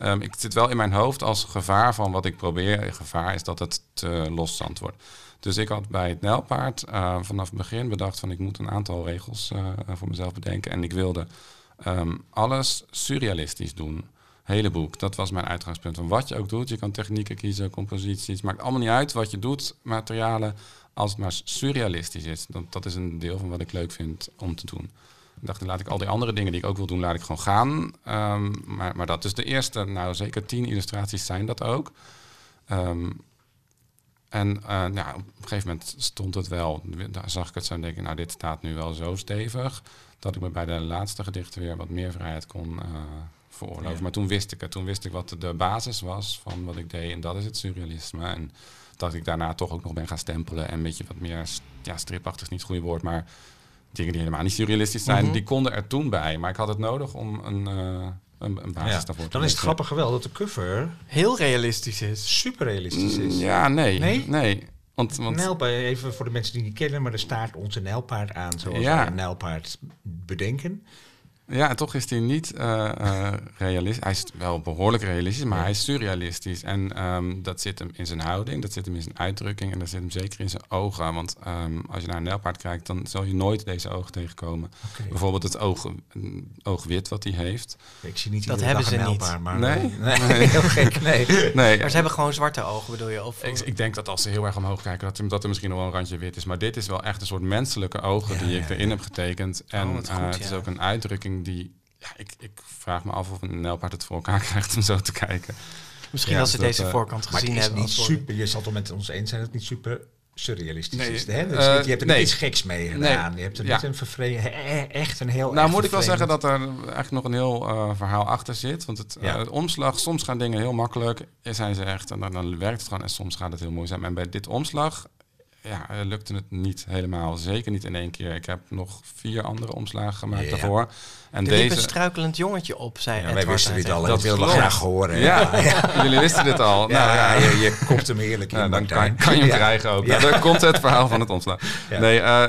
um, ik zit wel in mijn hoofd als gevaar van wat ik probeer. Gevaar is dat het te loszand wordt. Dus ik had bij het Nijlpaard uh, vanaf het begin bedacht van ik moet een aantal regels uh, voor mezelf bedenken. En ik wilde um, alles surrealistisch doen. Hele boek. Dat was mijn uitgangspunt. Van wat je ook doet, je kan technieken kiezen, composities. Maakt allemaal niet uit wat je doet, materialen. Als het maar surrealistisch is. Dat is een deel van wat ik leuk vind om te doen. Ik dacht, laat ik al die andere dingen die ik ook wil doen, laat ik gewoon gaan. Um, maar, maar dat is de eerste, nou zeker tien illustraties zijn dat ook. Um, en uh, nou, op een gegeven moment stond het wel, daar zag ik het zo en denk ik, nou dit staat nu wel zo stevig, dat ik me bij de laatste gedichten weer wat meer vrijheid kon uh, veroorloven. Maar toen wist ik het, toen wist ik wat de basis was van wat ik deed en dat is het surrealisme. En dat ik daarna toch ook nog ben gaan stempelen en een beetje wat meer, ja stripachtig is niet het goede woord, maar dingen die helemaal niet surrealistisch zijn, mm -hmm. die konden er toen bij. Maar ik had het nodig om een... Uh, een, een basis ja. daarvoor. Dan is het grappig wel dat de cover heel realistisch is. Super realistisch is. Ja, nee. Nee? Nee. Want, want... Nijlpaard, even voor de mensen die niet kennen, maar er staat onze nijlpaard aan zoals ja. wij een nijlpaard bedenken. Ja, en toch is hij niet uh, uh, realistisch. Hij is wel behoorlijk realistisch, maar ja. hij is surrealistisch. En um, dat zit hem in zijn houding, dat zit hem in zijn uitdrukking en dat zit hem zeker in zijn ogen. Want um, als je naar een nijlpaard kijkt, dan zal je nooit deze ogen tegenkomen. Okay. Bijvoorbeeld het oog, oogwit wat hij heeft. Ik zie niet dat hebben ze niet. Maar nee? nee. nee. heel gek, nee. nee. Maar ze hebben gewoon zwarte ogen, bedoel je? Of, ik, ik denk dat als ze heel erg omhoog kijken, dat er, dat er misschien nog wel een randje wit is. Maar dit is wel echt een soort menselijke ogen ja, die ik erin heb getekend. En oh, goed, uh, het is ook een uitdrukking die ja, ik, ik vraag me af of een Nijlpaard het voor elkaar krijgt om zo te kijken. Misschien ja, als ze dat, deze uh, voorkant gezien maar hebben. Niet super, je zal het met ons eens zijn dat het niet super surrealistisch Nee, is. Hè? Dus uh, je hebt er nee. iets geks mee gedaan. Nee, Je hebt er ja. niet een vervreemd, echt een heel Nou, echt moet ik wel zeggen dat er eigenlijk nog een heel uh, verhaal achter zit. Want het, Ja. uh, het omslag, soms gaan dingen heel makkelijk, en zijn ze echt, en dan, dan werkt het gewoon, en soms gaat het heel moeizaam. En bij dit omslag, ja, eh, lukte het niet helemaal. Zeker niet in één keer. Ik heb nog vier andere omslagen gemaakt Ja. daarvoor. En Er liep een deze. struikelend jongetje op, zei Ja, wij wisten dit al. en Dat Ik wilde klopt. graag horen. Ja, jullie wisten dit al. Ja, nou, ja, je, je kopt hem heerlijk in, Nou, dan kan, kan je hem Ja. krijgen ook. Ja. Nou, daar komt het verhaal van het omslag. Ja. Nee, eh,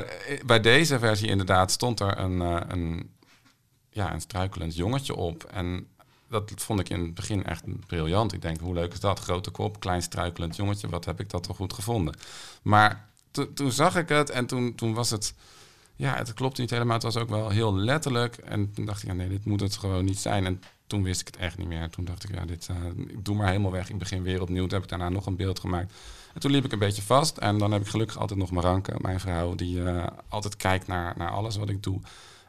bij deze versie inderdaad stond er een, eh, een, ja, een struikelend jongetje op. En dat vond ik in het begin echt briljant. Ik denk, hoe leuk is dat? Grote kop, klein struikelend jongetje. Wat heb ik dat toch goed gevonden? Maar to- toen zag ik het en toen, toen was het... Ja, het klopte niet helemaal. Het was ook wel heel letterlijk. En toen dacht ik, ja, nee, dit moet het gewoon niet zijn. En toen wist ik het echt niet meer. Toen dacht ik, ja, dit, eh, ik doe maar helemaal weg. Ik begin weer opnieuw. Toen heb ik daarna nog een beeld gemaakt. En toen liep ik een beetje vast. En dan heb ik gelukkig altijd nog Maranke, mijn vrouw, die eh, altijd kijkt naar, naar alles wat ik doe.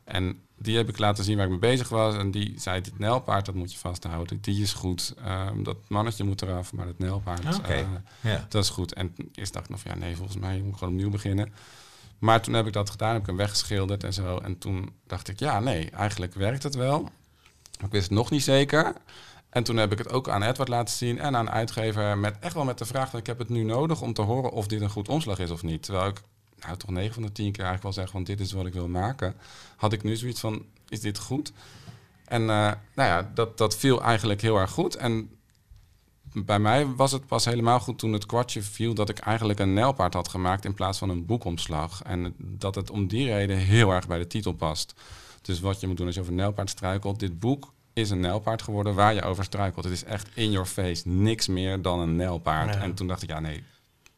En die heb ik laten zien waar ik mee bezig was. En die zei, dit nijlpaard, dat moet je vasthouden. Die is goed. Ehm, dat mannetje moet eraf, maar het nijlpaard, Oké. eh, Ja. dat is goed. En eerst dacht ik nog ja, nee, volgens mij moet ik gewoon opnieuw beginnen. Maar toen heb ik dat gedaan, heb ik hem weggeschilderd en zo. En toen dacht ik, ja, nee, eigenlijk werkt het wel. Ik wist het nog niet zeker. En toen heb ik het ook aan Edward laten zien en aan uitgever. Met, echt wel met de vraag dat ik heb het nu nodig om te horen of dit een goed omslag is of niet. Terwijl ik nou, toch 9 van de 10 keer eigenlijk wel zeg van dit is wat ik wil maken. Had ik nu zoiets van, is dit goed? En eh, nou ja, dat, dat viel eigenlijk heel erg goed. En bij mij was het pas helemaal goed toen het kwartje viel dat ik eigenlijk een nijlpaard had gemaakt in plaats van een boekomslag. En dat het om die reden heel erg bij de titel past. Dus wat je moet doen als je over een nijlpaard struikelt, dit boek is een nijlpaard geworden waar je over struikelt. Het is echt in your face, niks meer dan een nijlpaard. Ja. En toen dacht ik, ja nee,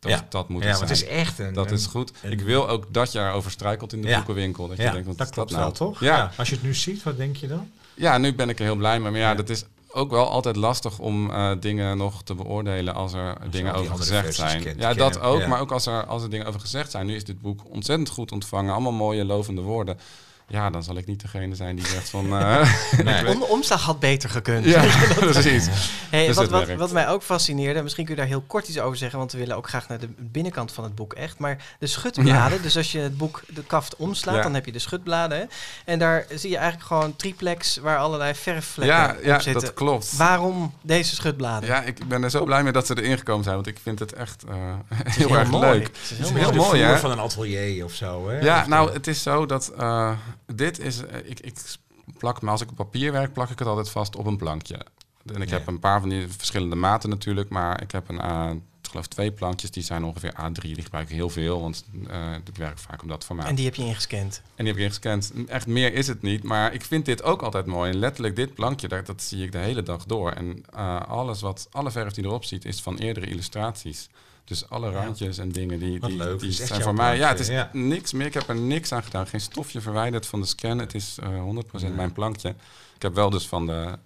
dat, Ja. dat moet Ja, het want het zijn. is echt een... Dat een- is goed. een- Ik wil ook dat je erover struikelt in de Ja. boekenwinkel. Dat je denkt, wat dat is klopt nou? wel, toch? Ja. Als je het nu ziet, wat denk je dan? Ja, nu ben ik er heel blij mee. Maar ja, Ja. dat is ook wel altijd lastig om eh, dingen nog te beoordelen als er dingen over gezegd zijn. kent- ja, dat ook. ja. Maar ook als er, als er dingen over gezegd zijn. Nu is dit boek ontzettend goed ontvangen. Allemaal mooie, lovende woorden. Ja, dan zal ik niet degene zijn die zegt van... eh, Nee. Om, omslag had beter gekund. ja, precies. Hey, Dus wat, het wat, wat mij ook fascineerde, misschien kun je daar heel kort iets over zeggen, want we willen ook graag naar de binnenkant van het boek echt. Maar de schutbladen, dus als je het boek de kaft omslaat, Ja. dan heb je de schutbladen. hè. En daar zie je eigenlijk gewoon triplex waar allerlei verfvlekken Ja, ja op zitten. dat klopt. Waarom deze schutbladen? Ja, ik ben er zo blij mee dat ze erin gekomen zijn. Want ik vind het echt eh, Het is heel, erg mooi. leuk. Het is Het heel is mooi. heel de mooi, hè? van een atelier of zo. Hè? Ja, Of, nou, eh, het is zo dat uh, dit is. uh, ik, ik plak, maar als ik op papier werk, plak ik het altijd vast op een plankje. En ik Ja. heb een paar van die verschillende maten natuurlijk, maar ik heb een, uh, ik geloof twee plankjes, die zijn ongeveer A3. Die gebruik ik heel veel, want uh, ik werk vaak op dat formaat. En die heb je ingescand? En die heb ik ingescand. Echt meer is het niet, maar ik vind dit ook altijd mooi. En letterlijk dit plankje, dat, dat zie ik de hele dag door. En uh, alles wat, alle verf die erop ziet, is van eerdere illustraties. Dus alle randjes ja. en dingen die, die, leuk. die zijn voor mij. Ja, het is ja. niks meer. Ik heb er niks aan gedaan. Geen stofje verwijderd van de scan. Het is uh, 100% nee. mijn plankje. Ik heb wel dus van de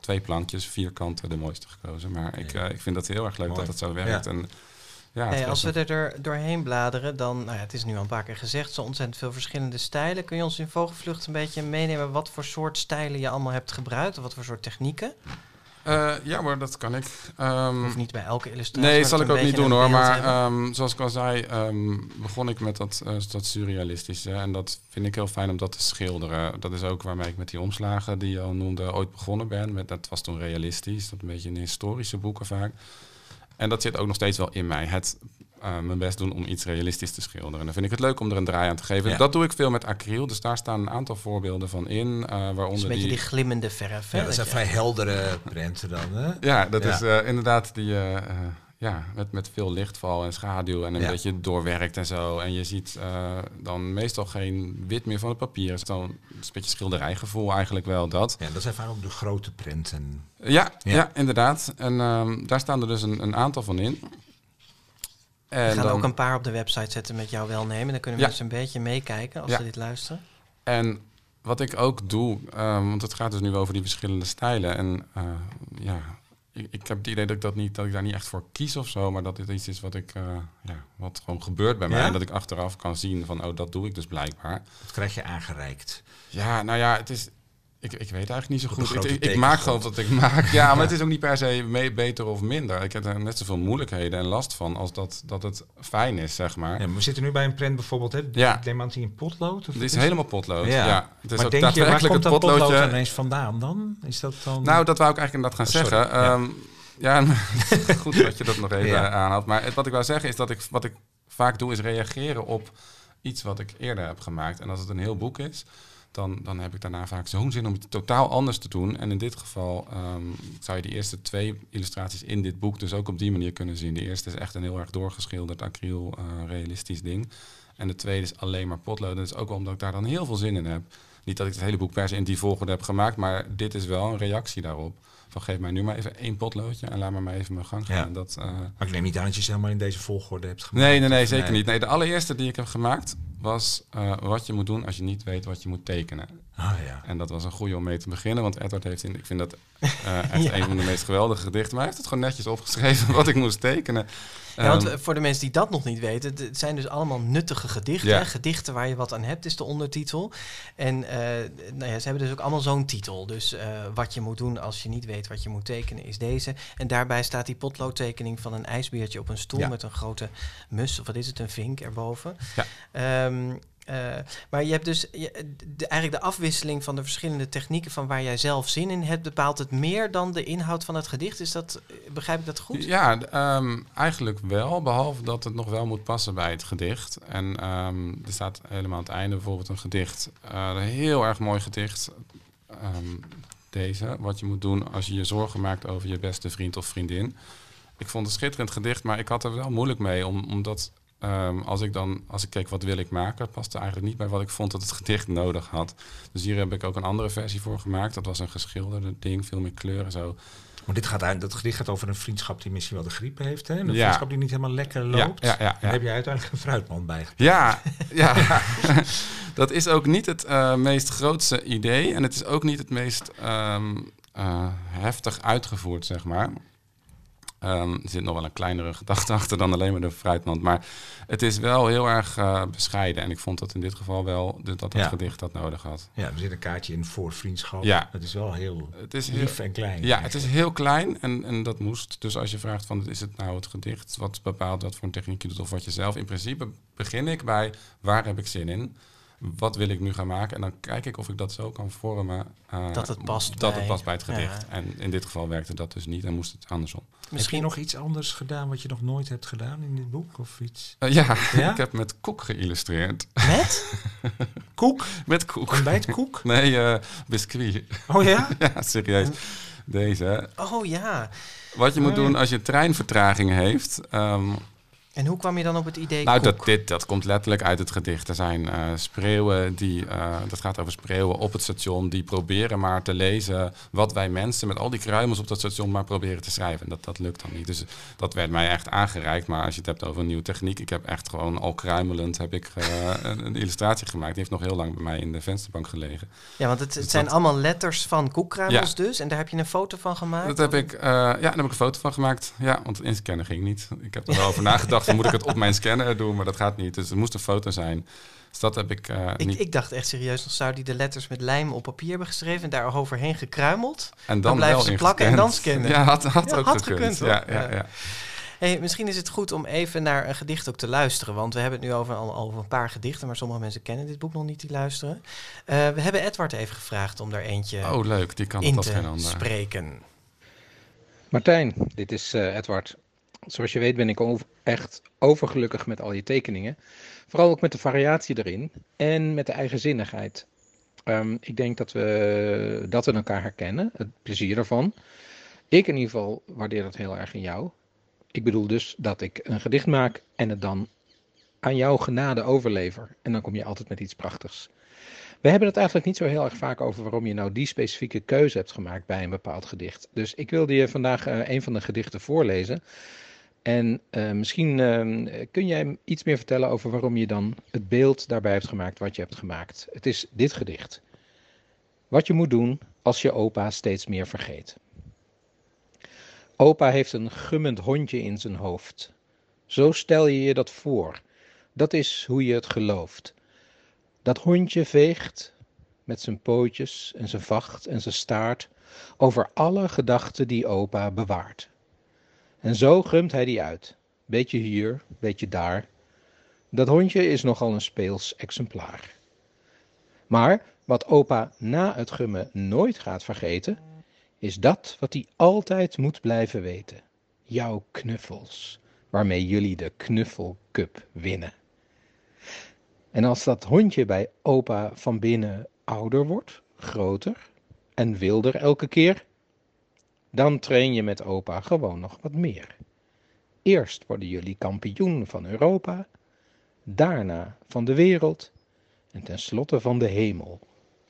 twee plankjes, vierkanten, de mooiste gekozen. Maar ik, uh, ik vind dat heel erg leuk Mooi. dat het zo werkt. Ja. En, ja, hey, als we er door, doorheen bladeren, dan, nou ja, het is nu al een paar keer gezegd, zo ontzettend veel verschillende stijlen. Kun je ons in vogelvlucht een beetje meenemen wat voor soort stijlen je allemaal hebt gebruikt? Of wat voor soort technieken? Uh, ja, maar dat kan ik. Um, of niet bij elke illustratie. Nee, zal ik ook niet doen hoor. Maar um, zoals ik al zei, um, begon ik met dat, uh, dat surrealistische. En dat vind ik heel fijn om dat te schilderen. Dat is ook waarmee ik met die omslagen die je al noemde ooit begonnen ben. Met, dat was toen realistisch. Dat een beetje in historische boeken vaak. En dat zit ook nog steeds wel in mij. Het uh, mijn best doen om iets realistisch te schilderen. En dan vind ik het leuk om er een draai aan te geven. Ja. Dat doe ik veel met acryl. Dus daar staan een aantal voorbeelden van in. Uh, waaronder dus een beetje die, die glimmende verf. Hè, ja, dat zijn vrij heldere prenten dan. Hè? Ja, dat Ja. is uh, inderdaad die... uh, ja, met, met veel lichtval en schaduw en een Ja. beetje doorwerkt en zo. En je ziet uh, dan meestal geen wit meer van het papier. Het is, dan, een beetje schilderijgevoel eigenlijk wel, dat. Ja, dat zijn vaak ook de grote prenten. Ja, ja. Ja. inderdaad. En um, daar staan er dus een, een aantal van in. We gaan ook een paar op de website zetten met jouw welnemen. Dan kunnen Ja. mensen een beetje meekijken als Ja. ze dit luisteren. En wat ik ook doe, um, want het gaat dus nu over die verschillende stijlen. En uh, ja, ik, ik, heb het idee dat ik, dat, niet, dat ik daar niet echt voor kies of zo. Maar dat dit iets is wat, ik, uh, ja, wat gewoon gebeurt bij mij. Ja? En dat ik achteraf kan zien van, oh, dat doe ik dus blijkbaar. Dat krijg je aangereikt. Ja, nou ja, het is... Ik, ik weet eigenlijk niet zo goed. Ik, grote ik, ik maak gewoon wat ik maak. Ja, maar het is ook niet per se mee, beter of minder. Ik heb er net zoveel moeilijkheden en last van als dat, dat het fijn is, zeg maar. Ja, maar we zitten nu bij een prent bijvoorbeeld. Hè? Ja. Ik neem aan in potlood? Of Het is helemaal potlood. Ja. Ja. Het is maar ook denk je, waar komt dat potlood potloodje. ineens vandaan dan? Is dat dan... Nou, dat wou ik eigenlijk inderdaad gaan Oh, zeggen. Ja. Ehm, ja, goed dat je dat nog even Ja. aanhaalt. Maar het, wat ik wou zeggen is dat ik, wat ik vaak doe, is reageren op iets wat ik eerder heb gemaakt. En als het een heel boek is, dan, dan heb ik daarna vaak zo'n zin om iets totaal anders te doen. En in dit geval ehm, zou je die eerste twee illustraties in dit boek dus ook op die manier kunnen zien. De eerste is echt een heel erg doorgeschilderd acryl eh, realistisch ding. En de tweede is alleen maar potlood. Dat is ook omdat ik daar dan heel veel zin in heb. Niet dat ik het hele boek per se in die volgorde heb gemaakt, maar dit is wel een reactie daarop. Van geef mij nu maar even één potloodje en laat me maar even mijn gang gaan. Ja. En Dat, eh, Maar ik neem niet aan dat je ze helemaal in deze volgorde hebt gemaakt. Nee, nee, nee, zeker niet. Nee, de allereerste die ik heb gemaakt was eh, wat je moet doen als je niet weet wat je moet tekenen. Ah ja. En dat was een goede om mee te beginnen, want Edward heeft in, ik vind dat eh, echt Ja. een van de meest geweldige gedichten, maar hij heeft het gewoon netjes opgeschreven wat ik moest tekenen. Ja, want Ehm, eh, voor de mensen die dat nog niet weten, het- zijn dus allemaal nuttige gedichten. Ja. Gedichten waar je wat aan hebt, is de ondertitel. En eh, nou ja, ze hebben dus ook allemaal zo'n titel. Dus eh, wat je moet doen als je niet weet wat je moet tekenen, is deze. En daarbij staat die potloodtekening van een ijsbeertje op een stoel Ja. met een grote mus, of wat is het, een vink erboven. Ja. Ehm, eh, maar je hebt dus je, de, eigenlijk de afwisseling van de verschillende technieken van waar jij zelf zin in hebt, bepaalt het meer dan de inhoud van het gedicht. Is dat, begrijp ik dat goed? Ja, ehm, eigenlijk wel, behalve dat het nog wel moet passen bij het gedicht. En ehm, er staat helemaal aan het einde bijvoorbeeld een gedicht, eh, een heel erg mooi gedicht. ehm, deze, wat je moet doen als je je zorgen maakt over je beste vriend of vriendin. Ik vond het schitterend gedicht, maar ik had er wel moeilijk mee, om, omdat ehm, als ik dan, als ik keek wat wil ik maken, paste eigenlijk niet bij wat ik vond dat het gedicht nodig had. Dus hier heb ik ook een andere versie voor gemaakt. Dat was een geschilderde ding, veel meer kleur en zo. Maar dit gaat, uit- dat gedicht gaat over een vriendschap die misschien wel de griep heeft. Hè? Een Ja. vriendschap die niet helemaal lekker loopt. Ja, Daar heb je uiteindelijk een fruitmand bij. Ja, ja. dat is ook niet het eh, meest grootste idee. En het is ook niet het meest ehm, eh, heftig uitgevoerd, zeg maar. Ehm, er zit nog wel een kleinere gedachte achter dan alleen maar de fruitmand. Maar het is wel heel erg eh, bescheiden. En ik vond dat in dit geval wel dat het Ja. gedicht dat nodig had. Ja, er zit een kaartje in voor vriendschap. Ja. Het is wel heel Het is heel, lief en klein. ja, het is heel klein en, en dat moest. Dus als je vraagt van is het nou het gedicht wat bepaalt wat voor een techniek je doet of wat je zelf. In principe begin ik bij waar heb ik zin in? Wat wil ik nu gaan maken? En dan kijk ik of ik dat zo kan vormen. eh, Dat het past Dat bij- het past bij het gedicht. Ja. En in dit geval werkte dat dus niet en moest het andersom. Je nog iets anders gedaan wat je nog nooit hebt gedaan in dit boek? Of iets? Eh, ja, Ja? ik heb met koek geïllustreerd. Met? Koek? Met koek. Ontbijtkoek? Nee, eh biscuit. Oh ja? ja, serieus. Deze. Oh ja. Wat je moet Oh, ja. doen als je treinvertraging heeft. ehm, En hoe kwam je dan op het idee nou, koek? dat, dit, dat komt letterlijk uit het gedicht. Er zijn eh spreeuwen die, eh, dat gaat over spreeuwen op het station, die proberen maar te lezen wat wij mensen met al die kruimels op dat station maar proberen te schrijven. En dat, dat lukt dan niet. Dus dat werd mij echt aangereikt. Maar als je het hebt over een nieuwe techniek, ik heb echt gewoon al kruimelend heb ik, eh, een, een illustratie gemaakt. Die heeft nog heel lang bij mij in de vensterbank gelegen. Ja, want het, het Dus zijn dat- allemaal letters van koekkruimels Ja. dus. En daar heb je een foto van gemaakt? Dat heb ik, ja, daar heb ik een foto van gemaakt. Ja, want in scannen ging niet. Ik heb er wel over nagedacht, van moet ik het op mijn scanner doen, maar dat gaat niet. Dus het moest een foto zijn. Dus dat heb ik eh, Ik, niet. ik dacht echt serieus, nog zou die de letters met lijm op papier hebben geschreven en daar overheen gekruimeld. en dan blijven wel ze plakken en dan scannen. Ja, had, had Ja, ook had gekund. gekund, ja, ja, Ja. Hey, misschien is het goed om even naar een gedicht ook te luisteren. Want we hebben het nu over, al over een paar gedichten, maar sommige mensen kennen dit boek nog niet die luisteren. Eh, we hebben Edward even gevraagd om daar eentje Oh, leuk. Die kan in geen te ander. spreken. Martijn, dit is eh, Edward. Zoals je weet ben ik echt overgelukkig met al je tekeningen. Vooral ook met de variatie erin en met de eigenzinnigheid. Ehm, ik denk dat we, dat we elkaar herkennen, het plezier ervan. Ik in ieder geval waardeer dat heel erg in jou. Ik bedoel dus dat ik een gedicht maak en het dan aan jouw genade overlever. En dan kom je altijd met iets prachtigs. We hebben het eigenlijk niet zo heel erg vaak over waarom je nou die specifieke keuze hebt gemaakt bij een bepaald gedicht. Dus ik wilde je vandaag eh, een van de gedichten voorlezen. En eh, misschien eh, kun jij iets meer vertellen over waarom je dan het beeld daarbij hebt gemaakt wat je hebt gemaakt. Het is dit gedicht. Wat je moet doen als je opa steeds meer vergeet. Opa heeft een gummend hondje in zijn hoofd. Zo stel je je dat voor. Dat is hoe je het gelooft. Dat hondje veegt met zijn pootjes en zijn vacht en zijn staart over alle gedachten die opa bewaart. En zo grumt hij die uit. Beetje hier, beetje daar. Dat hondje is nogal een speels exemplaar. Maar wat opa na het gummen nooit gaat vergeten, is dat wat hij altijd moet blijven weten. Jouw knuffels, waarmee jullie de knuffelcup winnen. En als dat hondje bij opa van binnen ouder wordt, groter en wilder elke keer, dan train je met opa gewoon nog wat meer. Eerst worden jullie kampioen van Europa, daarna van de wereld en tenslotte van de hemel,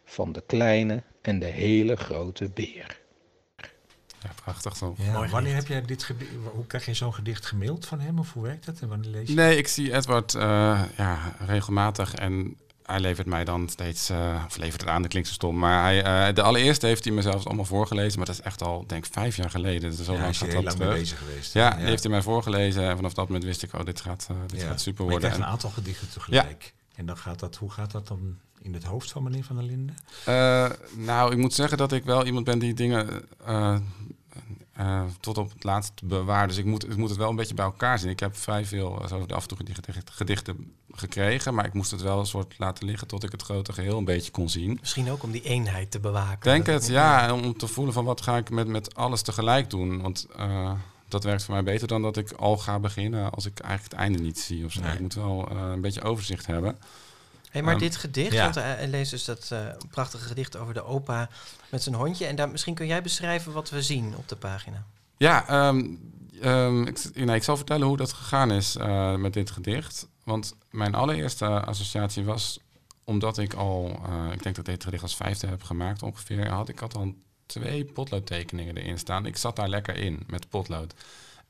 van de kleine en de hele grote beer. Ja, prachtig. Ja, Mooi wanneer gedicht. heb jij dit gedicht, hoe krijg je zo'n gedicht gemaild van hem of hoe werkt dat en wanneer lees je? Nee, ik zie Edward eh, ja, regelmatig en hij levert mij dan steeds, eh, of levert het aan, dat klinkt zo stom, maar hij, eh, de allereerste heeft hij me zelfs allemaal voorgelezen, maar dat is echt al, denk ik, vijf jaar geleden. Dus zo ja, lang gaat heel dat lang mee bezig geweest. Ja, die heeft hij mij voorgelezen en vanaf dat moment wist ik, oh, dit gaat, eh, dit Ja. gaat super Maar je worden. krijgt een aantal gedichten tegelijk. En dan gaat dat, hoe gaat dat dan in het hoofd van meneer Van der Linden? Nou, ik moet zeggen dat ik wel iemand ben die dingen eh, tot op het laatst bewaart. Dus ik moet, ik moet het wel een beetje bij elkaar zien. Ik heb vrij veel eh, zo af en toe gedichten, gedichten gekregen, maar ik moest het wel een soort laten liggen tot ik het grote geheel een beetje kon zien. Misschien ook om die eenheid te bewaken. Denk het, ja. En om te voelen van wat ga ik met, met alles tegelijk doen. Want eh, dat werkt voor mij beter dan dat ik al ga beginnen als ik eigenlijk het einde niet zie. Of zo. Nee. Ik moet wel een beetje overzicht hebben. Hey, maar Ehm, dit gedicht, ja. want hij hij leest dus dat eh, prachtige gedicht over de opa met zijn hondje. En daar, misschien kun jij beschrijven wat we zien op de pagina. Ja, ehm, ehm, ik, nee, ik zal vertellen hoe dat gegaan is eh, met dit gedicht. Want mijn allereerste associatie was, omdat ik al, eh, ik denk dat ik dit gedicht als vijfde heb gemaakt ongeveer, had ik had al twee potloodtekeningen erin staan. Ik zat daar lekker in met potlood.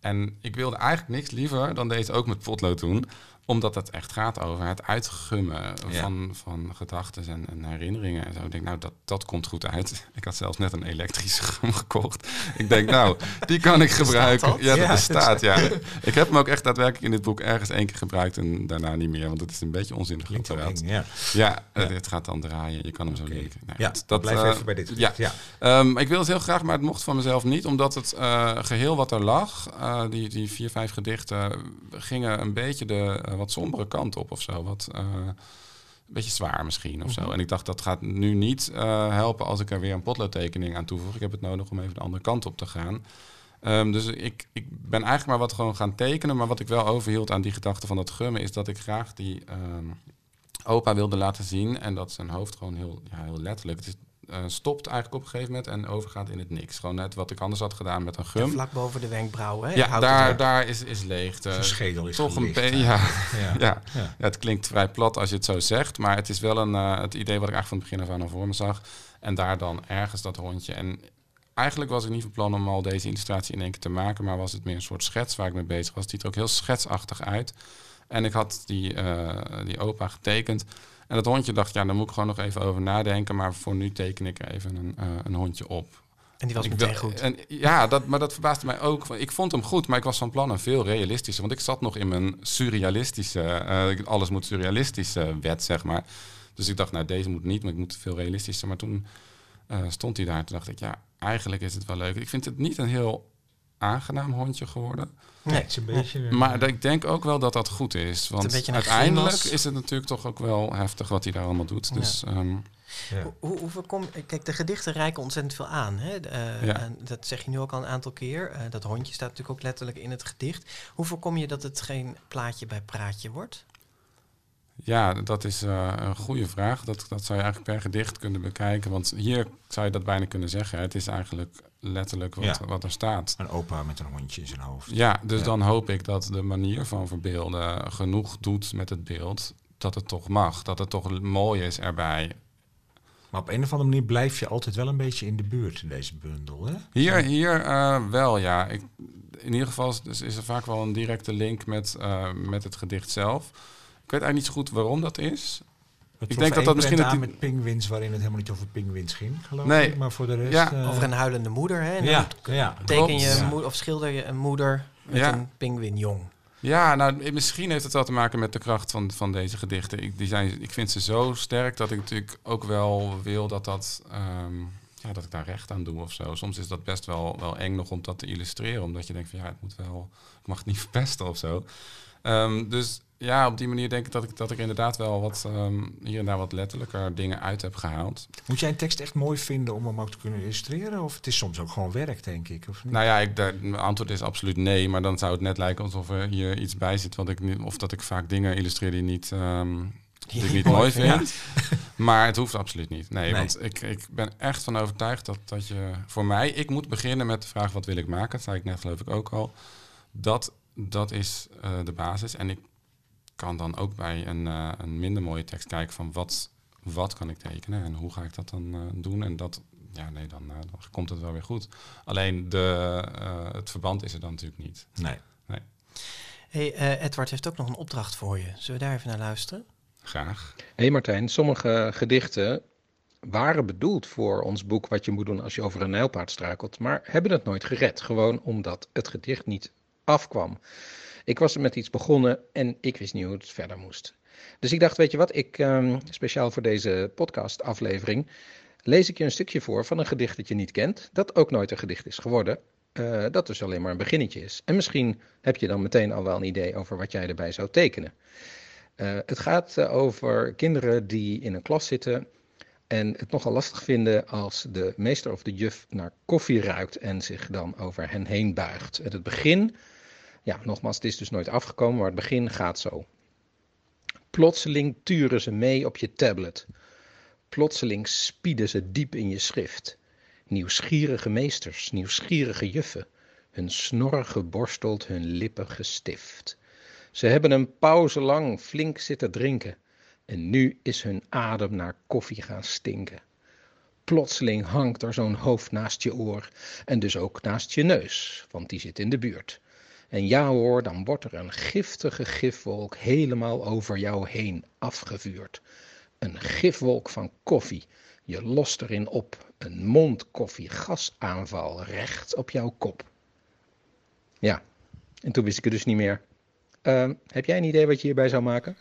En ik wilde eigenlijk niks liever dan deze ook met potlood doen. Omdat het echt gaat over het uitgummen Ja. van, van gedachten en, en herinneringen en zo. Ik denk, nou, dat, dat komt goed uit. Ik had zelfs net een elektrische gum gekocht. Ik denk, nou, die kan ik gebruiken. dat? Ja, dat Ja, bestaat, ja. Ik heb hem ook echt daadwerkelijk in dit boek ergens één keer gebruikt en daarna niet meer. Want het is een beetje onzinnig Klinkt ja. Ja, eh, dit gaat dan draaien. Je kan hem zo Oké. linken. Nou, Ja, dat blijf eh, even bij dit ja. Ehm, ik wil het heel graag, maar het mocht van mezelf niet, omdat het eh, geheel wat er lag, die, die vier, vijf gedichten, gingen een beetje de wat sombere kant op of zo. Wat, eh, een beetje zwaar misschien of zo. En ik dacht, dat gaat nu niet eh, helpen als ik er weer een potloodtekening aan toevoeg. Ik heb het nodig om even de andere kant op te gaan. Ehm, dus ik, ik ben eigenlijk maar wat gewoon gaan tekenen. Maar wat ik wel overhield aan die gedachte van dat gummen, is dat ik graag die ehm, opa wilde laten zien. En dat zijn hoofd gewoon heel, ja, heel letterlijk. Het is, eh, stopt eigenlijk op een gegeven moment en overgaat in het niks. Gewoon net wat ik anders had gedaan met een gum. Vlak boven de wenkbrauwen. Hè? Ja, daar, daar is, is leegte. Zijn schedel is Toch een beetje, ja, Ja. ja. Ja. Ja, het klinkt vrij plat als je het zo zegt, maar het is wel een, eh, het idee wat ik eigenlijk van het begin af aan al voor me zag. En daar dan ergens dat hondje. En eigenlijk was ik niet van plan om al deze illustratie in één keer te maken, maar was het meer een soort schets waar ik mee bezig was. Het ziet er ook heel schetsachtig uit. En ik had die, eh, die opa getekend. En dat hondje dacht, ja, daar moet ik gewoon nog even over nadenken. Maar voor nu teken ik even een, eh, een hondje op. En die was Ik meteen goed. En, ja, dat, maar dat verbaasde mij ook. Ik vond hem goed, maar ik was van plan een veel realistischer. Want ik zat nog in mijn surrealistische, eh, alles moet surrealistisch eh, wet, zeg maar. Dus ik dacht, nou, deze moet niet, maar ik moet veel realistischer. Maar toen eh, stond hij daar. Toen dacht ik, ja, eigenlijk is het wel leuk. Ik vind het niet een heel aangenaam hondje geworden. Nee. Het is een beetje... Maar ik denk ook wel dat dat goed is. Want uiteindelijk is het natuurlijk toch ook wel heftig wat hij daar allemaal doet. Ja. Dus ehm, ja. Hoe, voorkom- kijk, de gedichten reiken ontzettend veel aan. Hè? Eh, Ja. en dat zeg je nu ook al een aantal keer. Eh, dat hondje staat natuurlijk ook letterlijk in het gedicht. Hoe voorkom je dat het geen plaatje bij praatje wordt? Ja, dat is eh, een goede vraag. Dat, dat zou je eigenlijk per gedicht kunnen bekijken. Want hier zou je dat bijna kunnen zeggen. Het is eigenlijk letterlijk wat, Ja. wat er staat. Een opa met een hondje in zijn hoofd. Ja, dus Ja. dan hoop ik dat de manier van verbeelden genoeg doet met het beeld. Dat het toch mag. Dat het toch mooi is erbij. Maar op een of andere manier blijf je altijd wel een beetje in de buurt in deze bundel. Hè? Hier, hier eh, wel, ja. Ik, in ieder geval is, is er vaak wel een directe link met, eh, met het gedicht zelf. Ik weet eigenlijk niet zo goed waarom dat is. Het Ik denk dat dat misschien het- met pinguïns waarin het helemaal niet over pinguïns ging, geloof Nee. ik. Maar voor de rest... Ja. eh, Over een huilende moeder. Hè? Ja, ja. teken je een Ja. of schilder je een moeder met Ja. een pinguïnjong. Ja, nou, misschien heeft het wel te maken met de kracht van, van deze gedichten. Ik, die zijn, ik vind ze zo sterk dat ik natuurlijk ook wel wil dat, dat, ehm, ja, dat ik daar recht aan doe of zo. Soms is dat best wel, wel eng nog om dat te illustreren. Omdat je denkt van ja, het moet wel, ik mag het niet verpesten of zo. Ehm, dus ja, op die manier denk ik dat ik, dat ik inderdaad wel wat ehm, hier en daar wat letterlijker dingen uit heb gehaald. Moet jij een tekst echt mooi vinden om hem ook te kunnen illustreren? Of het is soms ook gewoon werk, denk ik? Of niet? Nou ja, ik, mijn antwoord is absoluut nee. Maar dan zou het net lijken alsof er hier iets bij zit. Wat ik niet, of dat ik vaak dingen illustreer die, niet, ehm, die ik niet mooi vind. Maar het hoeft absoluut niet. Nee, Nee. want ik, ik ben echt van overtuigd dat, dat je... Voor mij, ik moet beginnen met de vraag wat wil ik maken. Dat zei ik net geloof ik ook al. Dat, dat is eh, de basis. En ik kan dan ook bij een, eh, een minder mooie tekst kijken van wat, wat kan ik tekenen en hoe ga ik dat dan eh, doen. En dat, ja nee, dan, eh, dan komt het wel weer goed. Alleen de, eh, het verband is er dan natuurlijk niet. Nee. Hey, eh, Edward heeft ook nog een opdracht voor je. Zullen we daar even naar luisteren? Graag. Hé Martijn, sommige gedichten waren bedoeld voor ons boek Wat je moet doen als je over een nijlpaard struikelt, maar hebben het nooit gered. Gewoon omdat het gedicht niet afkwam. Ik was er met iets begonnen en ik wist niet hoe het verder moest. Dus ik dacht, weet je wat, ik, ehm, speciaal voor deze podcast-aflevering, lees ik je een stukje voor van een gedicht dat je niet kent, dat ook nooit een gedicht is geworden, eh, dat dus alleen maar een beginnetje is. En misschien heb je dan meteen al wel een idee over wat jij erbij zou tekenen. Eh, het gaat eh, over kinderen die in een klas zitten en het nogal lastig vinden als de meester of de juf naar koffie ruikt en zich dan over hen heen buigt. En het begin, ja, nogmaals, het is dus nooit afgekomen, maar het begin gaat zo. Plotseling turen ze mee op je tablet. Plotseling spieden ze diep in je schrift. Nieuwsgierige meesters, nieuwsgierige juffen, hun snorren geborsteld, hun lippen gestift. Ze hebben een pauze lang flink zitten drinken en nu is hun adem naar koffie gaan stinken. Plotseling hangt er zo'n hoofd naast je oor en dus ook naast je neus, want die zit in de buurt. En ja hoor, dan wordt er een giftige gifwolk helemaal over jou heen afgevuurd. Een gifwolk van koffie. Je lost erin op. Een mondkoffie gasaanval recht op jouw kop. Ja, en toen wist ik het dus niet meer. Uh, heb jij een idee wat je hierbij zou maken?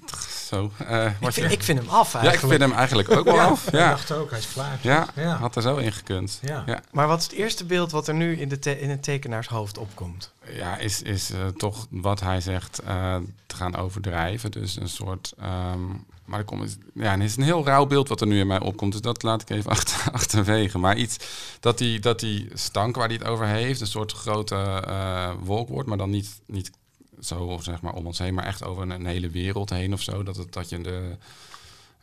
Zo, uh, ik, vind, ik, vind, hem af eigenlijk. Ja, ik vind hem eigenlijk ook wel ja, af. Ja, ik dacht ook, hij is klaar. Ja, ja, had er zo in gekund. Ja. Ja. Maar wat is het eerste beeld wat er nu in, de te in het tekenaarshoofd opkomt? Ja, is, is uh, toch wat hij zegt uh, te gaan overdrijven. Dus een soort... Um, maar er komt, ja, het is een heel rauw beeld wat er nu in mij opkomt. Dus dat laat ik even achter, achterwege. Maar iets dat die, dat die stank waar hij het over heeft... een soort grote uh, wolk wordt, maar dan niet, niet zo zeg maar om ons heen, maar echt over een, een hele wereld heen of zo. Dat, het, dat je de,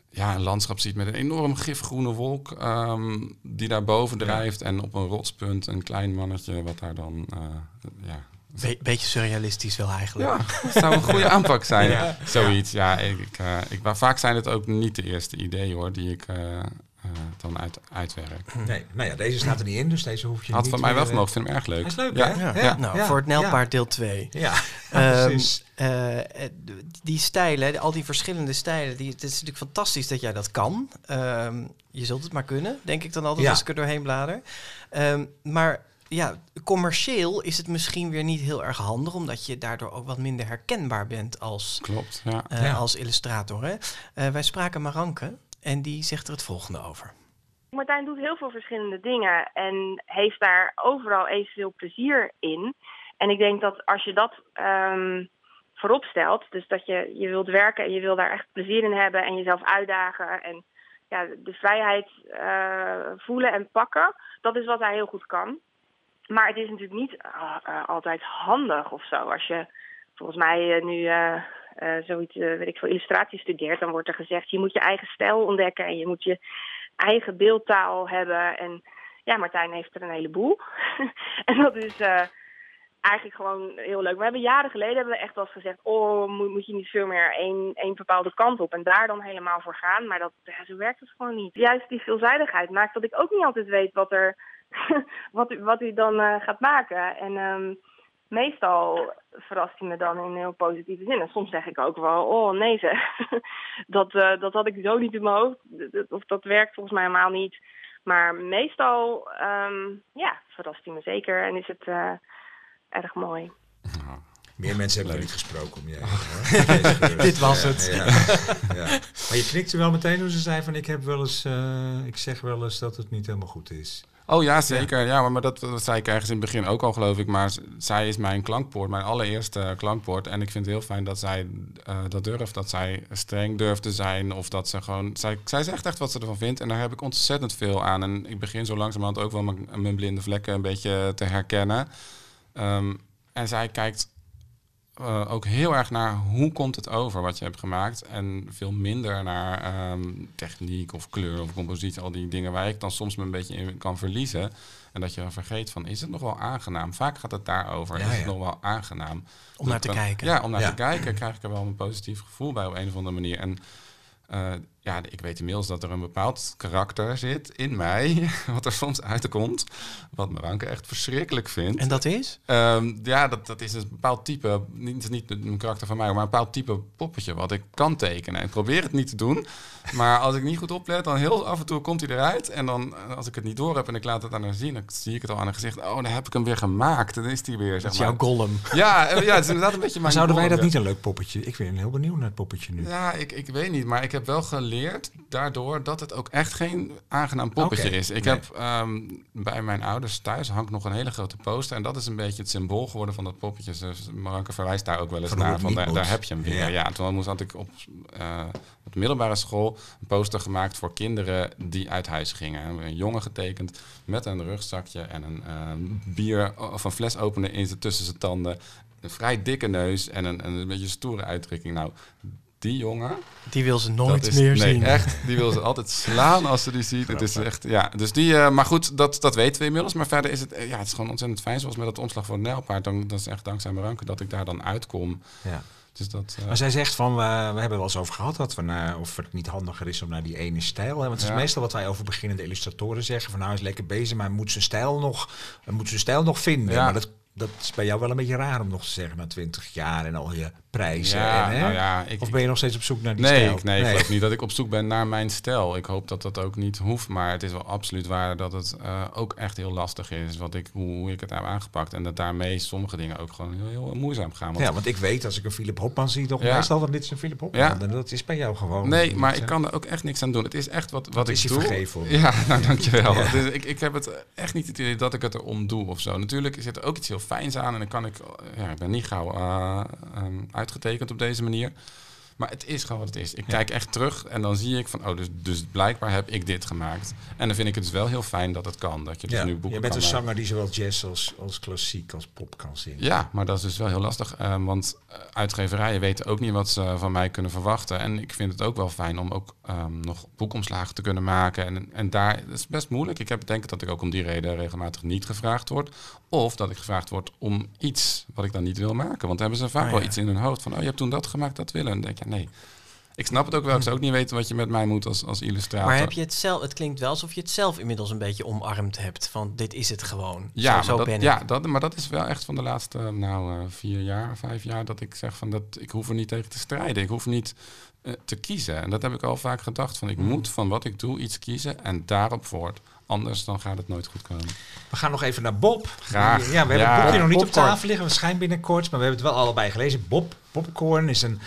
ja, een landschap ziet met een enorm gifgroene wolk um, die daar boven drijft. En op een rotspunt een klein mannetje wat daar dan... Uh, ja, Be beetje surrealistisch wel eigenlijk. Ja, zou een goede aanpak zijn. Ja. Zoiets, ja. Ik, ik, uh, ik, maar vaak zijn het ook niet de eerste ideeën hoor, die ik uh, dan uit, uitwerk. Nee, nou ja, deze staat er niet in, dus deze hoef je Had niet... van mij wel weer, vermogen, vind hem erg leuk. Hij is leuk, ja. hè? Ja. Ja. Nou, voor het Nelpaard deel 2. Ja, um, precies. Uh, die stijlen, al die verschillende stijlen, die, het is natuurlijk fantastisch dat jij dat kan. Um, je zult het maar kunnen, denk ik dan altijd Ja. als ik er doorheen blader. Um, maar ja, commercieel is het misschien weer niet heel erg handig, omdat je daardoor ook wat minder herkenbaar bent als, Klopt, ja. uh, Ja. als illustrator. Hè? Uh, wij spraken Maranke en die zegt er het volgende over. Martijn doet heel veel verschillende dingen en heeft daar overal evenveel plezier in. En ik denk dat als je dat um, voorop stelt, dus dat je, je wilt werken en je wil daar echt plezier in hebben en jezelf uitdagen en ja, de vrijheid uh, voelen en pakken, dat is wat hij heel goed kan. Maar het is natuurlijk niet uh, uh, altijd handig of zo. Als je volgens mij nu zoiets, weet ik veel, illustratie studeert, dan wordt er gezegd, je moet je eigen stijl ontdekken en je moet je eigen beeldtaal hebben. En ja, Martijn heeft er een heleboel. en dat is eigenlijk gewoon heel leuk. We hebben jaren geleden hebben we echt wel eens gezegd, oh, moet, je niet veel meer één, één bepaalde kant op en daar dan helemaal voor gaan. Maar dat, ja, zo werkt het gewoon niet. Juist die veelzijdigheid maakt dat ik ook niet altijd weet wat er wat, u, wat u dan gaat maken. En um, meestal verrast hij me dan in heel positieve zin. En soms zeg ik ook wel, oh nee zeg, dat, uh, dat had ik zo niet in mijn hoofd. Of dat werkt volgens mij helemaal niet. Maar meestal, um, ja, verrast hij me zeker en is het uh, erg mooi. Meer mensen hebben er niet gesproken om je heen. Dit was het. Ja, ja, ja. Maar je knikte wel meteen toen ze zei van ik heb wel eens, uh, ik zeg wel eens dat het niet helemaal goed is. Oh ja, zeker. Ja, maar, maar dat, dat zei ik ergens in het begin ook al, geloof ik. Maar zij is mijn klankpoort, mijn allereerste klankpoort. En ik vind het heel fijn dat zij uh, dat durft. Dat zij streng durft te zijn. Of dat ze gewoon... Zij, zij zegt echt wat ze ervan vindt. En daar heb ik ontzettend veel aan. En ik begin zo langzamerhand ook wel mijn, mijn blinde vlekken een beetje te herkennen. Um, en zij kijkt uh, ook heel erg naar hoe komt het over wat je hebt gemaakt. En veel minder naar um, techniek of kleur of compositie. Al die dingen waar ik dan soms me een beetje in kan verliezen. En dat je dan vergeet van, is het nog wel aangenaam? Vaak gaat het daarover. Ja, is het ja. nog wel aangenaam? Om naar te dan, kijken. Ja, om naar Ja. te kijken krijg ik er wel een positief gevoel bij op een of andere manier. En uh, ja, ik weet inmiddels dat er een bepaald karakter zit in mij, wat er soms uitkomt, wat Maranke echt verschrikkelijk vindt. En dat is? Um, ja, dat, dat is een bepaald type, niet, niet een karakter van mij, maar een bepaald type poppetje wat ik kan tekenen. Ik probeer het niet te doen, maar als ik niet goed oplet, dan heel af en toe komt hij eruit. En dan, als ik het niet door heb en ik laat het aan haar zien, dan zie ik het al aan haar gezicht. Oh, dan heb ik hem weer gemaakt. Dan is hij weer, zeg Dat is maar. jouw golem. Ja, ja, het is inderdaad een beetje Maar mijn zouden wij dat niet een leuk poppetje? Ik ben heel benieuwd naar het poppetje nu. Ja, ik, ik weet niet, maar ik heb wel geleerd daardoor dat het ook echt geen aangenaam poppetje is. Ik nee. heb ehm, bij mijn ouders thuis hangt nog een hele grote poster en dat is een beetje het symbool geworden van dat poppetje. Dus Maranke verwijst daar ook wel eens naar, van daar, heb je hem weer. Ja. Ja, toen moest had ik op, op de middelbare school een poster gemaakt voor kinderen die uit huis gingen. En Een jongen getekend met een rugzakje en een ehm, bier of een fles openen in tussen zijn tanden. Een vrij dikke neus en een, een beetje stoere uitdrukking. Nou, die jongen, Die wil ze nooit is, meer nee, zien. echt. Die wil ze altijd slaan als ze die ziet. Het is echt, ja. Dus die, uh, maar goed, dat, dat weten we inmiddels. Maar verder is het, uh, ja, het is gewoon ontzettend fijn. Zoals met dat omslag voor het Nijlpaard. Dan, dat is echt dankzij Maranke dat ik daar dan uitkom. Ja. Dus dat, uh, Maar zij zegt van, we, we hebben er wel eens over gehad dat we naar, of het niet handiger is om naar die ene stijl. Hè? Want het is Ja. meestal wat wij over beginnende illustratoren zeggen. Van nou is lekker bezig, maar moet zijn stijl nog, moet zijn stijl nog vinden. Ja. Maar dat dat is bij jou wel een beetje raar om nog te zeggen na 20 jaar en al je prijzen. Ja, en, hè? nou ja, ik, of ben je nog steeds op zoek naar die nee, stijl? ik, nee, ik geloof niet dat ik op zoek ben naar mijn stijl. Ik hoop dat dat ook niet hoeft, maar het is wel absoluut waar dat het eh, ook echt heel lastig is wat ik, hoe, hoe ik het heb aangepakt. En dat daarmee sommige dingen ook gewoon heel, heel moeizaam gaan. Want Ja, want ik weet als ik een Philip Hopman zie, toch Ja. meestal van dit is een Philip Hopman. Ja. En dat is bij jou gewoon. Nee, maar ik kan er ook echt niks aan doen. Het is echt wat, wat ik is je doe. vergeven, hoor. Ja, nou dankjewel. Dus ik, ik heb het echt niet het idee dat ik het erom doe of zo. Natuurlijk zit er ook iets heel fijns aan en dan kan ik, ja, ik ben niet gauw eh, ehm, uitgetekend op deze manier. Maar het is gewoon wat het is. Ik kijk echt terug en dan zie ik van, oh, dus, dus blijkbaar heb ik dit gemaakt. En dan vind ik het dus wel heel fijn dat het kan. Dat je dus Ja, nu boeken je bent een maken. zanger die zowel jazz als, als klassiek als pop kan zingen. Ja, maar dat is dus wel heel lastig. eh, want eh, uitgeverijen weten ook niet wat ze van mij kunnen verwachten. En ik vind het ook wel fijn om ook ehm, nog boekomslagen te kunnen maken. En, en daar dat is best moeilijk. Ik heb denk dat ik ook om die reden regelmatig niet gevraagd word. Of dat ik gevraagd word om iets wat ik dan niet wil maken. Want dan hebben ze vaak Oh, wel iets in hun hoofd van... oh, je hebt toen dat gemaakt, dat willen. En dan denk je, nee. Ik snap het ook wel. Ik zou ook niet weten wat je met mij moet als, als illustrator. Maar heb je het zelf? Het klinkt wel alsof je het zelf inmiddels een beetje omarmd hebt. Van dit is het gewoon. Ja, zo, maar, zo dat, ben ik. ja dat, maar dat is wel echt van de laatste nou, eh, vier jaar, vijf jaar dat ik zeg van dat ik hoef er niet tegen te strijden. Ik hoef niet eh, te kiezen. En dat heb ik al vaak gedacht van ik Mhm. moet van wat ik doe iets kiezen en daarop voort. Anders dan gaat het nooit goed komen. We gaan nog even naar Bob. Graag. Ja, we hebben Ja. het boekje nog niet op tafel liggen. Waarschijnlijk binnenkort. Maar we hebben het wel allebei gelezen. Bob, Popcorn is een,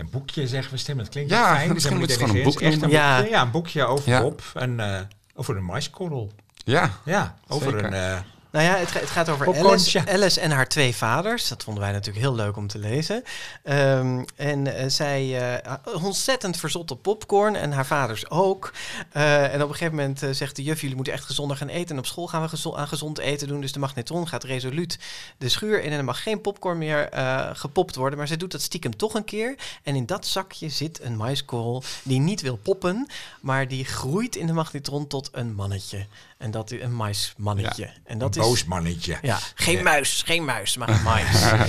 een boekje, zeggen we stemmen. Dat klinkt Ja, fijn. Misschien moet het gewoon een boek Echt noemen. boekje. Ja, een boekje over. Bob. En, eh, over een maiskorrel. Ja, Ja, over Zeker. een... eh, Nou ja, het, ga- het gaat over. Alice, Alice en haar twee vaders. Dat vonden wij natuurlijk heel leuk om te lezen. Ehm, en eh, zij eh, ontzettend verzot op popcorn en haar vaders ook. Eh, en op een gegeven moment zegt de juf, jullie moeten echt gezonder gaan eten. En op school gaan we gezo- aan gezond eten doen. Dus de magnetron gaat resoluut de schuur in en er mag geen popcorn meer gepopt worden. Maar zij doet dat stiekem toch een keer. En in dat zakje zit een maiskorrel die niet wil poppen, maar die groeit in de magnetron tot een mannetje. En dat is een maismannetje. En dat een is boos mannetje. ja, geen Ja. muis, geen muis, maar een mais. Ja.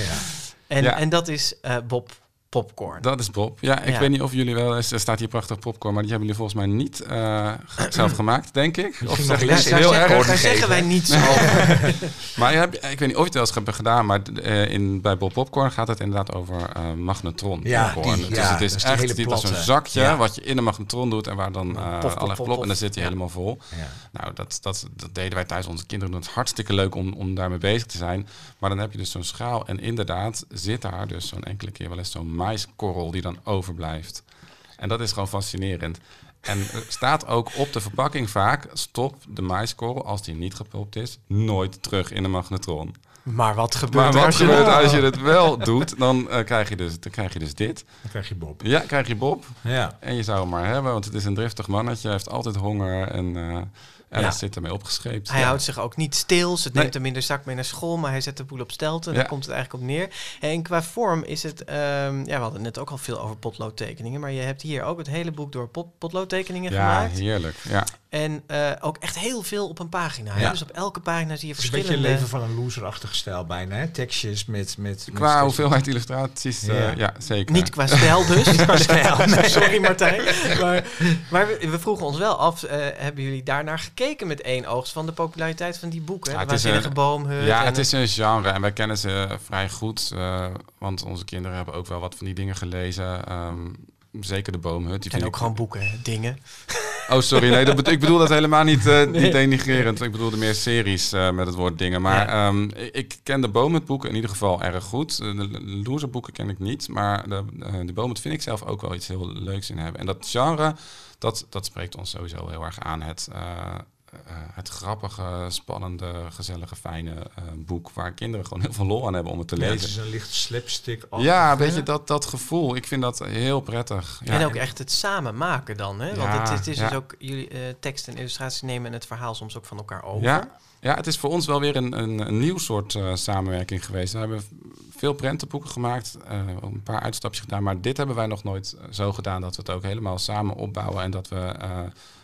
En, Ja. en dat is eh, Bob Popcorn. dat is Bob. Ja, ik Ja. weet niet of jullie wel eens, er staat hier prachtig popcorn, maar die hebben jullie volgens mij niet eh, zelf gemaakt, denk ik. Of zeg ik heel erg? Daar zeggen wij niets over. Maar ik weet niet of je het wel eens hebt gedaan, maar eh, in, bij Bob Popcorn gaat het inderdaad over eh, magnetron Ja, popcorn. die, dus ja, het is is die echt hele niet als een zakje Ja. wat je in een magnetron doet en waar dan eh Pof, pof, allerlei pof, plop pof. en dan zit hij Ja. helemaal vol. Ja. Nou, dat, dat, dat deden wij thuis. Onze kinderen doen het hartstikke leuk om, om daarmee bezig te zijn. Maar dan heb je dus zo'n schaal en inderdaad zit daar dus zo'n enkele keer wel eens zo'n maiskorrel die dan overblijft. En dat is gewoon fascinerend. En er staat ook op de verpakking vaak: stop de maiskorrel, als die niet gepopt is, nooit terug in de magnetron. Maar wat gebeurt Maar er wat als je gebeurt dat- als je het wel doet? Dan, eh, krijg je dus, dan krijg je dus dit. Dan krijg je Bob. Ja, krijg je Bob. Ja. En je zou hem maar hebben, want het is een driftig mannetje. Hij heeft altijd honger en, eh en Ja. hij zit ermee opgescheept. Hij Ja. houdt zich ook niet stil. Ze Nee. neemt hem in de zak mee naar school, maar hij zet de boel op stelten. Ja. Daar komt het eigenlijk op neer. En qua vorm is het... ehm, ja, we hadden net ook al veel over potloodtekeningen. Maar je hebt hier ook het hele boek door pot, potloodtekeningen Ja, gemaakt. heerlijk. Ja. En eh, ook echt heel veel op een pagina. Ja. Dus op elke pagina zie je Het is een beetje verschillende... een leven van een loserachtige stijl bijna. Hè? Tekstjes met... met, met Qua hoeveelheid illustraties, eh, Ja. ja. zeker. Niet qua stijl dus. Sorry Martijn. Maar, maar we, we vroegen ons wel af, eh, hebben jullie daarnaar gekeken met één oogst van de populariteit van die boeken? Ja, het is een- boomhut. Ja, het is een genre en wij kennen ze vrij goed. eh, want onze kinderen hebben ook wel wat van die dingen gelezen. Ehm, zeker de boomhut. Die en ook ik- gewoon boeken, hè, dingen. Oh, sorry. Nee, dat ik bedoel dat helemaal niet, eh, niet denigrerend. Ik bedoelde meer series eh, met het woord dingen. Maar Ja. ehm, ik, ken de boomhutboeken in ieder geval erg goed. De loserboeken ken ik niet. Maar de, de boomhut vind ik zelf ook wel iets heel leuks in hebben. En dat genre, dat, dat spreekt ons sowieso heel erg aan. Het, het grappige, spannende, gezellige, fijne eh, boek... waar kinderen gewoon heel veel lol aan hebben om het te Ja, het lezen. is een licht slapstick. Ja, weet je, dat, dat gevoel. Ik vind dat heel prettig. Ja, en ook echt het samen maken dan. Hè? Want Ja, het, het is ja. dus ook, jullie eh, tekst en illustratie nemen en het verhaal soms ook van elkaar over. Ja, ja, het is voor ons wel weer een, een, een nieuw soort eh, samenwerking geweest. We hebben veel prentenboeken gemaakt, eh, een paar uitstapjes gedaan, maar dit hebben wij nog nooit eh, zo gedaan dat we het ook helemaal samen opbouwen en dat we, eh,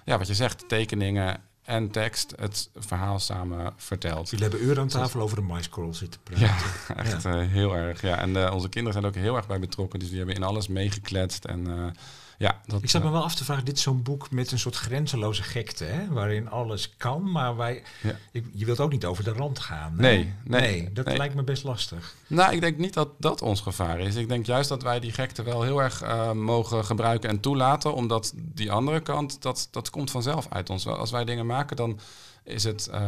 ja, wat je zegt, tekeningen en tekst, het verhaal samen vertelt. Jullie hebben uren aan tafel over de maiskorrel zitten praten. Ja, echt eh, heel erg. Ja. En eh, onze kinderen zijn er ook heel erg bij betrokken, dus die hebben in alles meegekletst en... Ja, dat, Ik zat me eh, wel af te vragen, dit is zo'n boek met een soort grenzeloze gekte, hè? waarin alles kan, maar wij, Ja. ik- je wilt ook niet over de rand gaan. hè? Nee, nee, dat nee. lijkt me best lastig. Nou, ik denk niet dat dat ons gevaar is. Ik denk juist dat wij die gekte wel heel erg eh, mogen gebruiken en toelaten. Omdat die andere kant, dat, dat komt vanzelf uit ons. Als wij dingen maken, dan is het eh,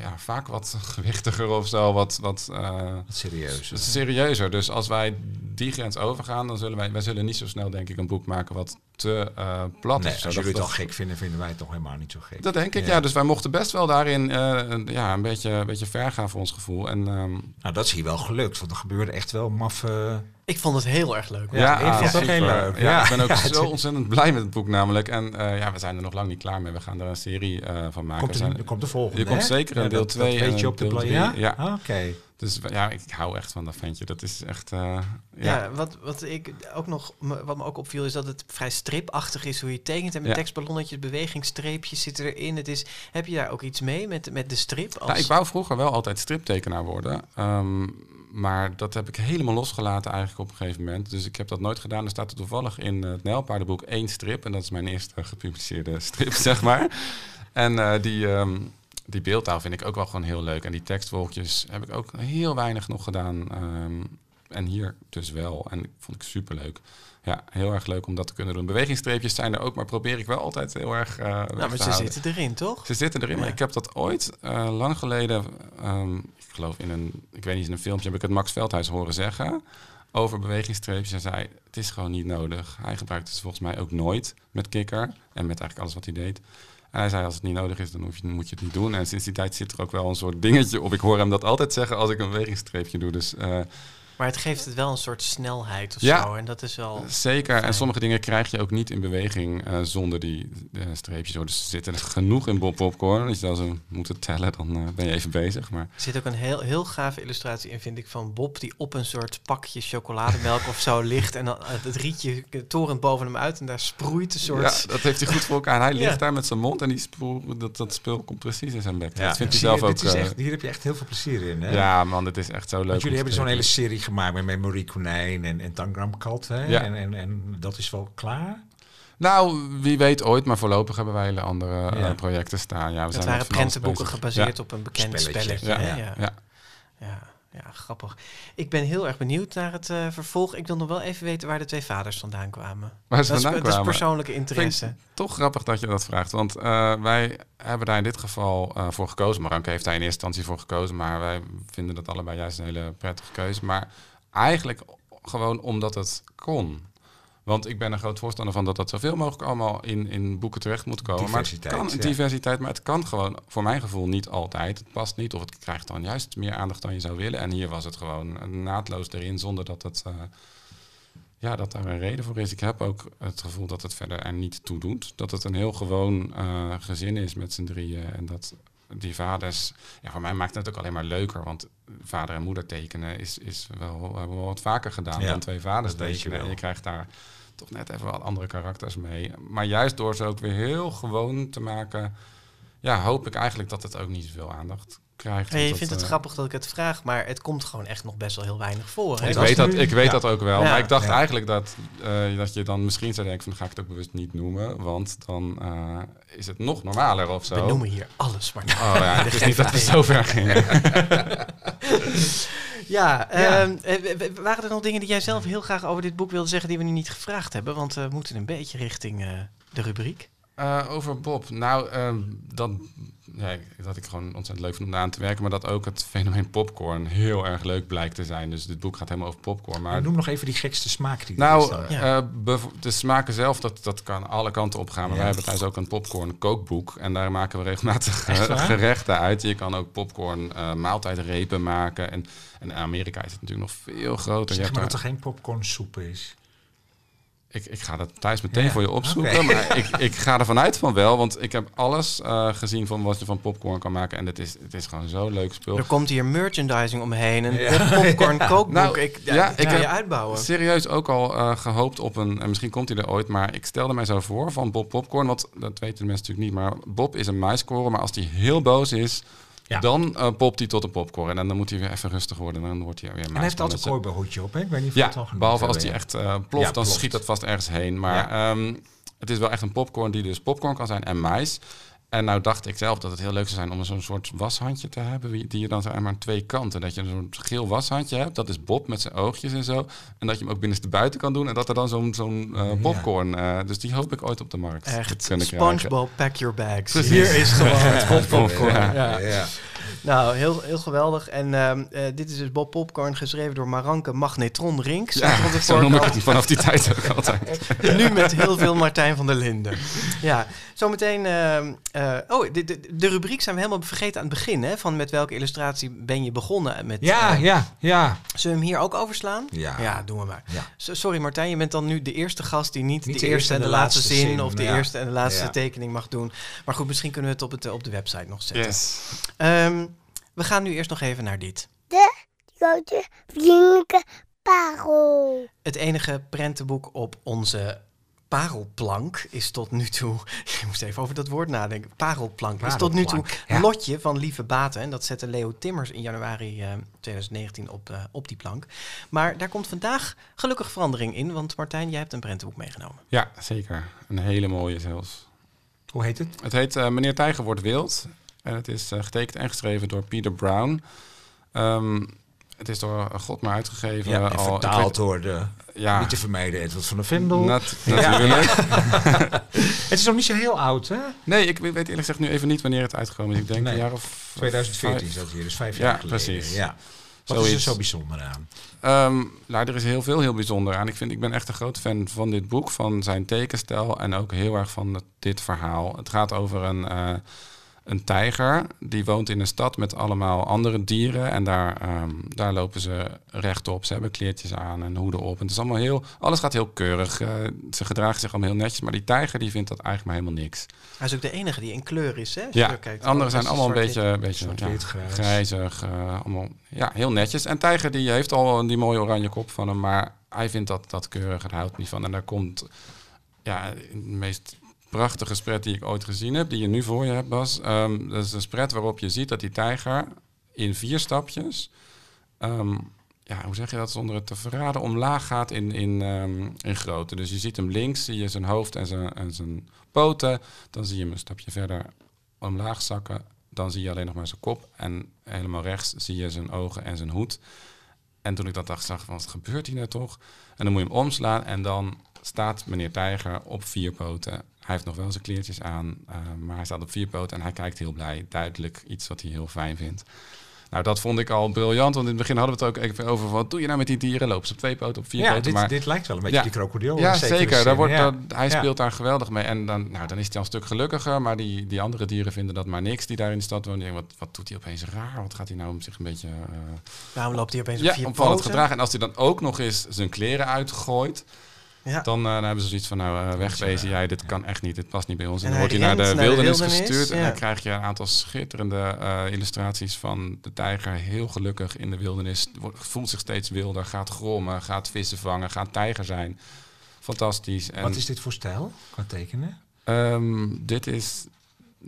ja, vaak wat gewichtiger of zo. Wat, wat eh, Wat serieus. serieuzer. Dus als wij die grens overgaan, dan zullen wij, wij zullen niet zo snel, denk ik, een boek maken wat te eh, plat Nee, is. zo. als Dat- jullie het al gek vinden, vinden wij het toch helemaal niet zo gek. Dat denk ik, Ja. ja. Dus wij mochten best wel daarin een- ja, een, beetje, een beetje ver gaan voor ons gevoel. En ehm, Nou, dat is hier wel gelukt, want er gebeurde echt wel maffe... Ik vond het heel erg leuk. Ja, ik vond het ook heel leuk. Ja, Ja. ik ben ook zo ontzettend blij met het boek namelijk. En eh, ja, we zijn er nog lang niet klaar mee. We gaan er een serie eh, van maken. Komt er, zijn- er komt de volgende, Er komt zeker een deel dat- dat 2 weet en je een op de deel plan, 3. ja? Ja. Ah, Oké. Dus ja, ik hou echt van dat ventje. Dat is echt... eh, Ja, ja. wat, wat, ik ook nog, wat me ook opviel is dat het vrij stripachtig is hoe je tekent. En met Ja. tekstballonnetjes, bewegingsstreepjes zitten erin. Het is, heb je daar ook iets mee met, met de strip? Als... Nou, ik wou vroeger wel altijd striptekenaar worden. Ehm, maar dat heb ik helemaal losgelaten eigenlijk op een gegeven moment. Dus ik heb dat nooit gedaan. Er staat er toevallig in het Nijlpaardenboek één strip. En dat is mijn eerste gepubliceerde strip, zeg maar. En eh, die, ehm, die beeldtaal vind ik ook wel gewoon heel leuk. En die tekstwolkjes heb ik ook heel weinig nog gedaan. Ehm, en hier dus wel. En vond ik superleuk. Ja, heel erg leuk om dat te kunnen doen. Bewegingsstreepjes zijn er ook, maar probeer ik wel altijd heel erg weg nou, maar ze houden. zitten erin, toch? Ze zitten erin. Ja. Ik heb dat ooit, eh, lang geleden, ehm, ik geloof in een, ik weet niet, in een filmpje heb ik het Max Veldhuis horen zeggen over bewegingsstreepjes. Hij zei, het is gewoon niet nodig. Hij gebruikt het volgens mij ook nooit met kikker en met eigenlijk alles wat hij deed. En hij zei, als het niet nodig is, dan hoef je, moet je het niet doen. En sinds die tijd zit er ook wel een soort dingetje op. Ik hoor hem dat altijd zeggen als ik een bewegingsstreepje doe. Dus eh, Maar het geeft het wel een soort snelheid of Ja. zo. En dat is wel... Zeker. Fijn. En sommige dingen krijg je ook niet in beweging eh, zonder die eh, streepjes. hoor. Dus er zitten er genoeg in Bob Popcorn. Als je dan ze moeten tellen, dan eh, ben je even bezig. Maar Er zit ook een heel, heel gave illustratie in, vind ik, van Bob... die op een soort pakje chocolademelk of zo ligt... en dan het rietje torent boven hem uit... en daar sproeit een soort... ja, dat heeft hij goed voor elkaar. En hij ligt Ja. daar met zijn mond en die spoel, dat, dat spul komt precies in zijn bek. Ja, dat vindt hij zelf ook. is echt, hier heb je echt heel veel plezier in. Hè? ja, man, dit is echt zo leuk. Want jullie hebben zo'n hele serie gemaakt met Memory Konijn en, en Tangram Kat. Hè? Ja. En, en, en dat is wel klaar. Nou, wie weet ooit, maar voorlopig hebben wij hele andere eh, Ja. projecten staan. Ja, we Het zijn waren prentenboeken bezig. gebaseerd op een bekend Spelletje. spelletje. Ja. Ja. Ja. Grappig. Ik ben heel erg benieuwd naar het eh, vervolg. Ik wil nog wel even weten waar de twee vaders vandaan kwamen. Waar ze dat, is, vandaan dat is persoonlijke interesse. Toch grappig dat je dat vraagt. Want eh, wij hebben daar in dit geval eh, voor gekozen. Maranke heeft daar in eerste instantie voor gekozen. Maar wij vinden dat allebei juist een hele prettige keuze. Maar eigenlijk gewoon omdat het kon. Want ik ben een groot voorstander van dat dat zoveel mogelijk allemaal in, in boeken terecht moet komen. Diversiteit, maar het kan, ja. diversiteit, maar het kan gewoon voor mijn gevoel niet altijd. Het past niet of het krijgt dan juist meer aandacht dan je zou willen. En hier was het gewoon naadloos erin zonder dat het... eh, ja, dat daar een reden voor is. Ik heb ook het gevoel dat het verder er niet toe doet. Dat het een heel gewoon eh, gezin is met z'n drieën. En dat die vaders... Ja, voor mij maakt het ook alleen maar leuker. Want vader en moeder tekenen is, is wel, hebben we wel wat vaker gedaan Ja, dan twee vaders weet je tekenen. En je krijgt daar toch net even wat andere karakters mee. Maar juist door ze ook weer heel gewoon te maken... Ja, hoop ik eigenlijk dat het ook niet zoveel aandacht krijgt. Hey, je Dat, vindt het eh, grappig dat ik het vraag, maar het komt gewoon echt nog best wel heel weinig voor. Hè? Ik weet, dat, ik weet ja. dat ook wel. Ja. Maar ik dacht Ja. eigenlijk dat, eh, dat je dan misschien zou denken van... dan ga ik het ook bewust niet noemen. Want dan eh, is het nog normaler of zo. We noemen hier alles maar. Oh ja, het is niet dat het zo ver ging. Ja, Ja. ehm, eh, waren er nog dingen die jij zelf heel graag over dit boek wilde zeggen die we nu niet gevraagd hebben? Want we moeten een beetje richting eh, de rubriek. Eh, over Bob. Nou, ehm, dat, ja, dat ik gewoon ontzettend leuk vind om aan te werken. Maar dat ook het fenomeen popcorn heel erg leuk blijkt te zijn. Dus dit boek gaat helemaal over popcorn. Maar Maar noem nog even die gekste smaak die Nou, staat. Ja. eh, de smaken zelf, dat, dat kan alle kanten op gaan. Maar Ja. wij hebben thuis ook een popcorn kookboek. En daar maken we regelmatig gerechten uit. Je kan ook popcorn eh, maaltijdrepen maken. En, en in Amerika is het natuurlijk nog veel groter. Zeg hebt maar dat er geen popcornsoep is. Ik, ik ga dat thuis meteen Ja, voor je opzoeken. Maar ik, ik ga ervan uit van wel. Want ik heb alles eh, gezien van wat je van popcorn kan maken. En het is, het is gewoon zo'n leuk spul. Er komt hier merchandising omheen, een Ja. pop- popcorn kookboek. Nou, ik, ja, ik kan je uitbouwen. Serieus ook al eh, gehoopt op een, en misschien komt hij er ooit, maar ik stelde mij zo voor van Bob Popcorn, want dat weten de mensen natuurlijk niet, maar Bob is een muiskoren, maar als hij heel boos is, Ja. Dan eh, popt hij tot een popcorn. En dan moet hij weer even rustig worden. En dan wordt hij weer En hij heeft altijd een cowboyhoedje op, hè? Ik weet niet of Ja, het al behalve als hij echt eh, ploft, Ja, dan ploft. schiet dat vast ergens heen. Maar ehm, het is wel echt een popcorn die dus popcorn kan zijn en mais. En nou dacht ik zelf dat het heel leuk zou zijn om zo'n soort washandje te hebben, die je dan maar aan twee kanten. Dat je zo'n geel washandje hebt, dat is Bob met zijn oogjes en zo. En dat je hem ook binnenste buiten kan doen en dat er dan zo'n zo'n eh, popcorn, eh, dus die hoop ik ooit op de markt te Echt, kunnen krijgen. SpongeBob, pack your bags. Precies. Hier is gewoon het Bob Popcorn. Ja. Ja. Nou, heel, heel geweldig. En ehm, eh, dit is dus Bob Popcorn, geschreven door Maranke Magnetron Rinks. Ja, zo noem ik het vanaf die tijd ook altijd. nu met heel veel Martijn van der Linden. Ja, zometeen... ehm, eh, oh, de, de, de rubriek zijn we helemaal vergeten aan het begin. Hè, van met welke illustratie ben je begonnen? Met, Ja, eh, ja, ja. Zullen we hem hier ook overslaan? Ja. Ja, doen we maar. Ja. So- Sorry Martijn, je bent dan nu de eerste gast die niet, Niet de, eerste en de, laatste zin, of de ja. eerste en de laatste Ja. tekening mag doen. Maar goed, misschien kunnen we het op, het, op de website nog zetten. Yes. Ehm, we gaan nu eerst nog even naar dit. De grote vriendelijke parel. Het enige prentenboek op onze parelplank is tot nu toe... Ik moest even over dat woord nadenken. Parelplank, is tot nu toe ja. Lotje van Lieve Baten. En dat zette Leo Timmers in januari eh, 2019 op, eh, op die plank. Maar daar komt vandaag gelukkig verandering in. Want Martijn, jij hebt een prentenboek meegenomen. Ja, zeker. Een hele mooie zelfs. Hoe heet het? Het heet eh, Meneer Tijger wordt wild. En het is eh, getekend en geschreven door Peter Brown. Ehm, het is door God maar uitgegeven. Ja, al, vertaald weet- door de ja, niet te vermijden Edward van der Vendel. nat- natuurlijk. Het is nog niet zo heel oud, hè? Nee, ik weet eerlijk gezegd nu even niet wanneer het uitgekomen is. Ik denk Nee. een jaar of 2014 vijf. zat hier, dus vijf Ja, jaar geleden. precies. Ja. Wat is er zo bijzonder aan? Nou, er is heel veel heel bijzonder aan. Ik, vind, ik ben echt een groot fan van dit boek, van zijn tekenstijl en ook heel erg van dit verhaal. Het gaat over een, eh, een tijger die woont in een stad met allemaal andere dieren. En daar, ehm, daar lopen ze rechtop. Ze hebben kleertjes aan en hoeden op. En het is allemaal heel, alles gaat heel keurig. Eh, ze gedragen zich allemaal heel netjes. Maar die tijger die vindt dat eigenlijk maar helemaal niks. Hij is ook de enige die in kleur is, hè? als Ja, er kijkt. anderen zijn allemaal een beetje, beetje Zwart-wit, ja, grijzig. eh, allemaal, ja, heel netjes. En Tijger die heeft al die mooie oranje kop van hem, maar hij vindt dat, dat keurig. Hij houdt niet van. En daar komt ja, de meest prachtige spread die ik ooit gezien heb, die je nu voor je hebt, Bas. Ehm, dat is een spread waarop je ziet dat die tijger in vier stapjes, ehm, ja, hoe zeg je dat zonder het te verraden, omlaag gaat in, in, ehm, in grootte. Dus je ziet hem links, zie je zijn hoofd en zijn, en zijn poten. Dan zie je hem een stapje verder omlaag zakken. Dan zie je alleen nog maar zijn kop. En helemaal rechts zie je zijn ogen en zijn hoed. En toen ik dat dacht, zag wat gebeurt hier nou toch? En dan moet je hem omslaan en dan staat meneer Tijger op vier poten. Hij heeft nog wel zijn kleertjes aan, eh, maar hij staat op vier poten en hij kijkt heel blij. Duidelijk iets wat hij heel fijn vindt. Nou, dat vond ik al briljant, want in het begin hadden we het ook even over... wat doe je nou met die dieren? Lopen ze op twee poten, op vier Ja, poten? dit, maar dit lijkt wel een beetje Ja. die krokodil. ja, zekere zeker. Daar wordt, ja. dat- hij speelt daar geweldig mee. En dan, nou, dan is hij al een stuk gelukkiger. Maar die, die andere dieren vinden dat maar niks die daar in de stad wonen. Die denken, wat, wat doet hij opeens raar? Wat gaat hij nou om zich een beetje... eh, Waarom loopt hij opeens op ja, vier opvallend poten? gedragen. En als hij dan ook nog eens zijn kleren uitgooit... Ja. Dan, eh, dan hebben ze zoiets van, nou, eh, wegwezen jij, dit kan echt niet, dit past niet bij ons. En, En dan wordt hij naar de rent naar de wildernis, gestuurd en dan krijg je een aantal schitterende eh, illustraties van de tijger, heel gelukkig in de wildernis, voelt zich steeds wilder, gaat grommen, gaat vissen vangen, gaat tijger zijn. Fantastisch. En, Wat is dit voor stijl qua tekenen? Em, dit is,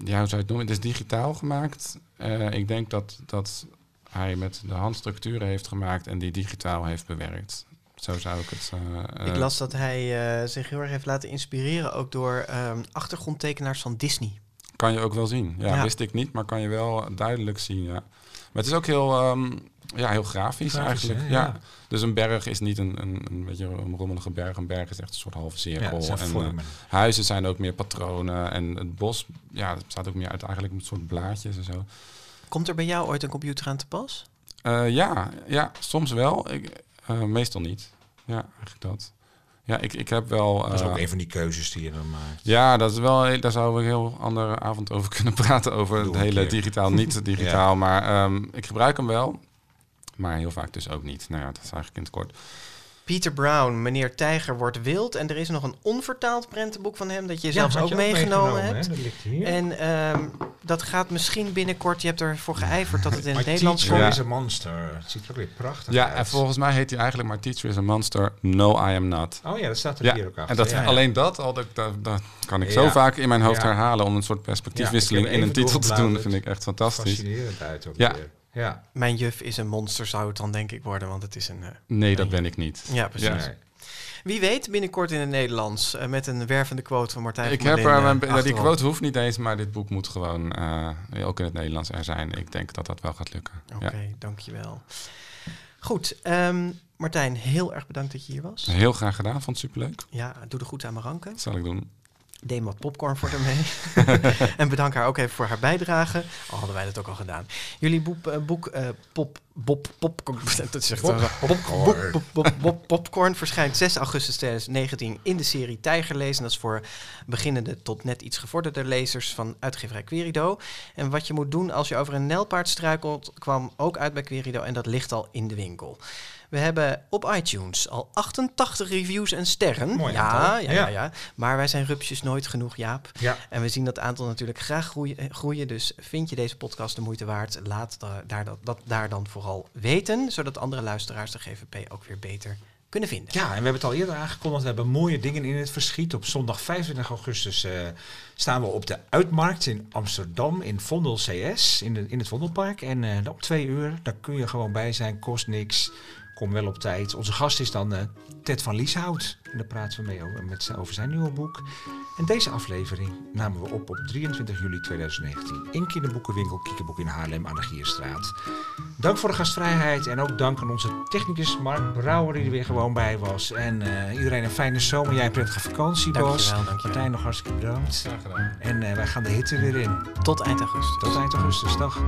ja, hoe zou je het noemen? Het is digitaal gemaakt. Eh, ik denk dat, dat hij met de handstructuren heeft gemaakt en die digitaal heeft bewerkt. Zo zou ik het. eh, Ik eh, las dat hij eh, zich heel erg heeft laten inspireren ook door ehm, achtergrondtekenaars van Disney. Kan je ook wel zien. Ja, Ja. wist ik niet, maar kan je wel duidelijk zien. Ja. Maar het is ook heel, ehm, ja, heel grafisch, Grafisch, eigenlijk. hè? Ja. Ja. Dus een berg is niet een, een, een beetje een rommelige berg. Een berg is echt een soort halve Ja, cirkel. zijn en, vormen. huizen zijn ook meer patronen. En het bos ja, het bestaat ook meer uit eigenlijk een soort blaadjes en zo. Komt er bij jou ooit een computer aan te pas? Eh, ja, ja, soms wel. Ik, eh, meestal niet. Ja, eigenlijk dat. Ja, ik, ik heb wel... dat is eh, ook een van die keuzes die je dan maakt. Ja, dat is wel, daar zouden we een heel andere avond over kunnen praten. Over Doe het hele digitaal, niet digitaal. Maar ehm, ik gebruik hem wel. Maar heel vaak dus ook niet. Nou ja, dat is eigenlijk in het kort. Pieter Brown, meneer Tijger wordt wild. En er is nog een onvertaald prentenboek van hem dat je zelfs ook je meegenomen hebt. Dat ligt hier. En ehm, dat gaat misschien binnenkort, je hebt ervoor geijverd dat het in My het Nederlands Teacher komt. is a monster. Het ziet er ook weer prachtig Ja, uit. en volgens mij heet hij eigenlijk maar Teacher is a Monster, No I am not. Oh ja, dat staat er Ja, hier ook achter. en dat, Ja, ja. alleen dat, al, dat, dat, dat kan ik Ja. zo vaak in mijn hoofd Ja. herhalen om een soort perspectiefwisseling in een titel te doen. Dat vind ik echt fantastisch. Fascinerend uit ook Ja. weer. Ja. Mijn juf is een monster, zou het dan denk ik worden, want het is een... eh, Nee, dat ben ik niet. ja, precies. Ja. Nee. Wie weet binnenkort in het Nederlands eh, met een wervende quote van Martijn Ik van heb er, mijn- die quote hoeft niet eens, maar dit boek moet gewoon eh, ook in het Nederlands er zijn. Ik denk dat dat wel gaat lukken. Oké, Ja. dankjewel. Goed, ehm, Martijn, heel erg bedankt dat je hier was. Heel graag gedaan, vond het superleuk. Ja, doe er goed aan Maranke. Dat zal ik doen. Deem wat popcorn voor haar mee. en bedank haar ook even voor haar bijdrage. Al hadden wij dat ook al gedaan. Jullie boek, eh, boek eh, Pop, Bob, dat popcorn. Bob, Bob, Bob, Bob- Popcorn verschijnt 6 augustus 2019 in de serie Tijgerlezen. Dat is voor beginnende tot net iets gevorderde lezers van uitgeverij Querido. En wat je moet doen als je over een nijlpaard struikelt, kwam ook uit bij Querido en dat ligt al in de winkel. We hebben op iTunes al 88 reviews en sterren. Mooi ja, ja, ja, Ja. Maar wij zijn rupsjes nooit genoeg, Jaap. Ja. En we zien dat aantal natuurlijk graag groeien. eh, groeien. Dus vind je deze podcast de moeite waard? Laat da- daar, dat, dat daar dan vooral weten. Zodat andere luisteraars de GVP ook weer beter kunnen vinden. Ja, en we hebben het al eerder aangekondigd. We hebben mooie dingen in het verschiet. Op zondag 25 augustus eh, staan we op de Uitmarkt in Amsterdam in Vondel CS, in, de, in het Vondelpark. En eh, op twee uur, daar kun je gewoon bij zijn, kost niks. Kom wel op tijd. Onze gast is dan eh, Ted van Lieshout. En daar praten we mee over, met, over zijn nieuwe boek. En deze aflevering namen we op op 23 juli 2019 in kinderboekenwinkel Kiekenboek in Haarlem aan de Gierstraat. Dank voor de gastvrijheid en ook dank aan onze technicus Mark Brouwer die er weer gewoon bij was. En eh, iedereen een fijne zomer. Jij een prettige vakantie, Bas. Martijn nog hartstikke bedankt. Graag gedaan. En eh, wij gaan de hitte weer in. Tot eind augustus. Tot eind augustus. Dag.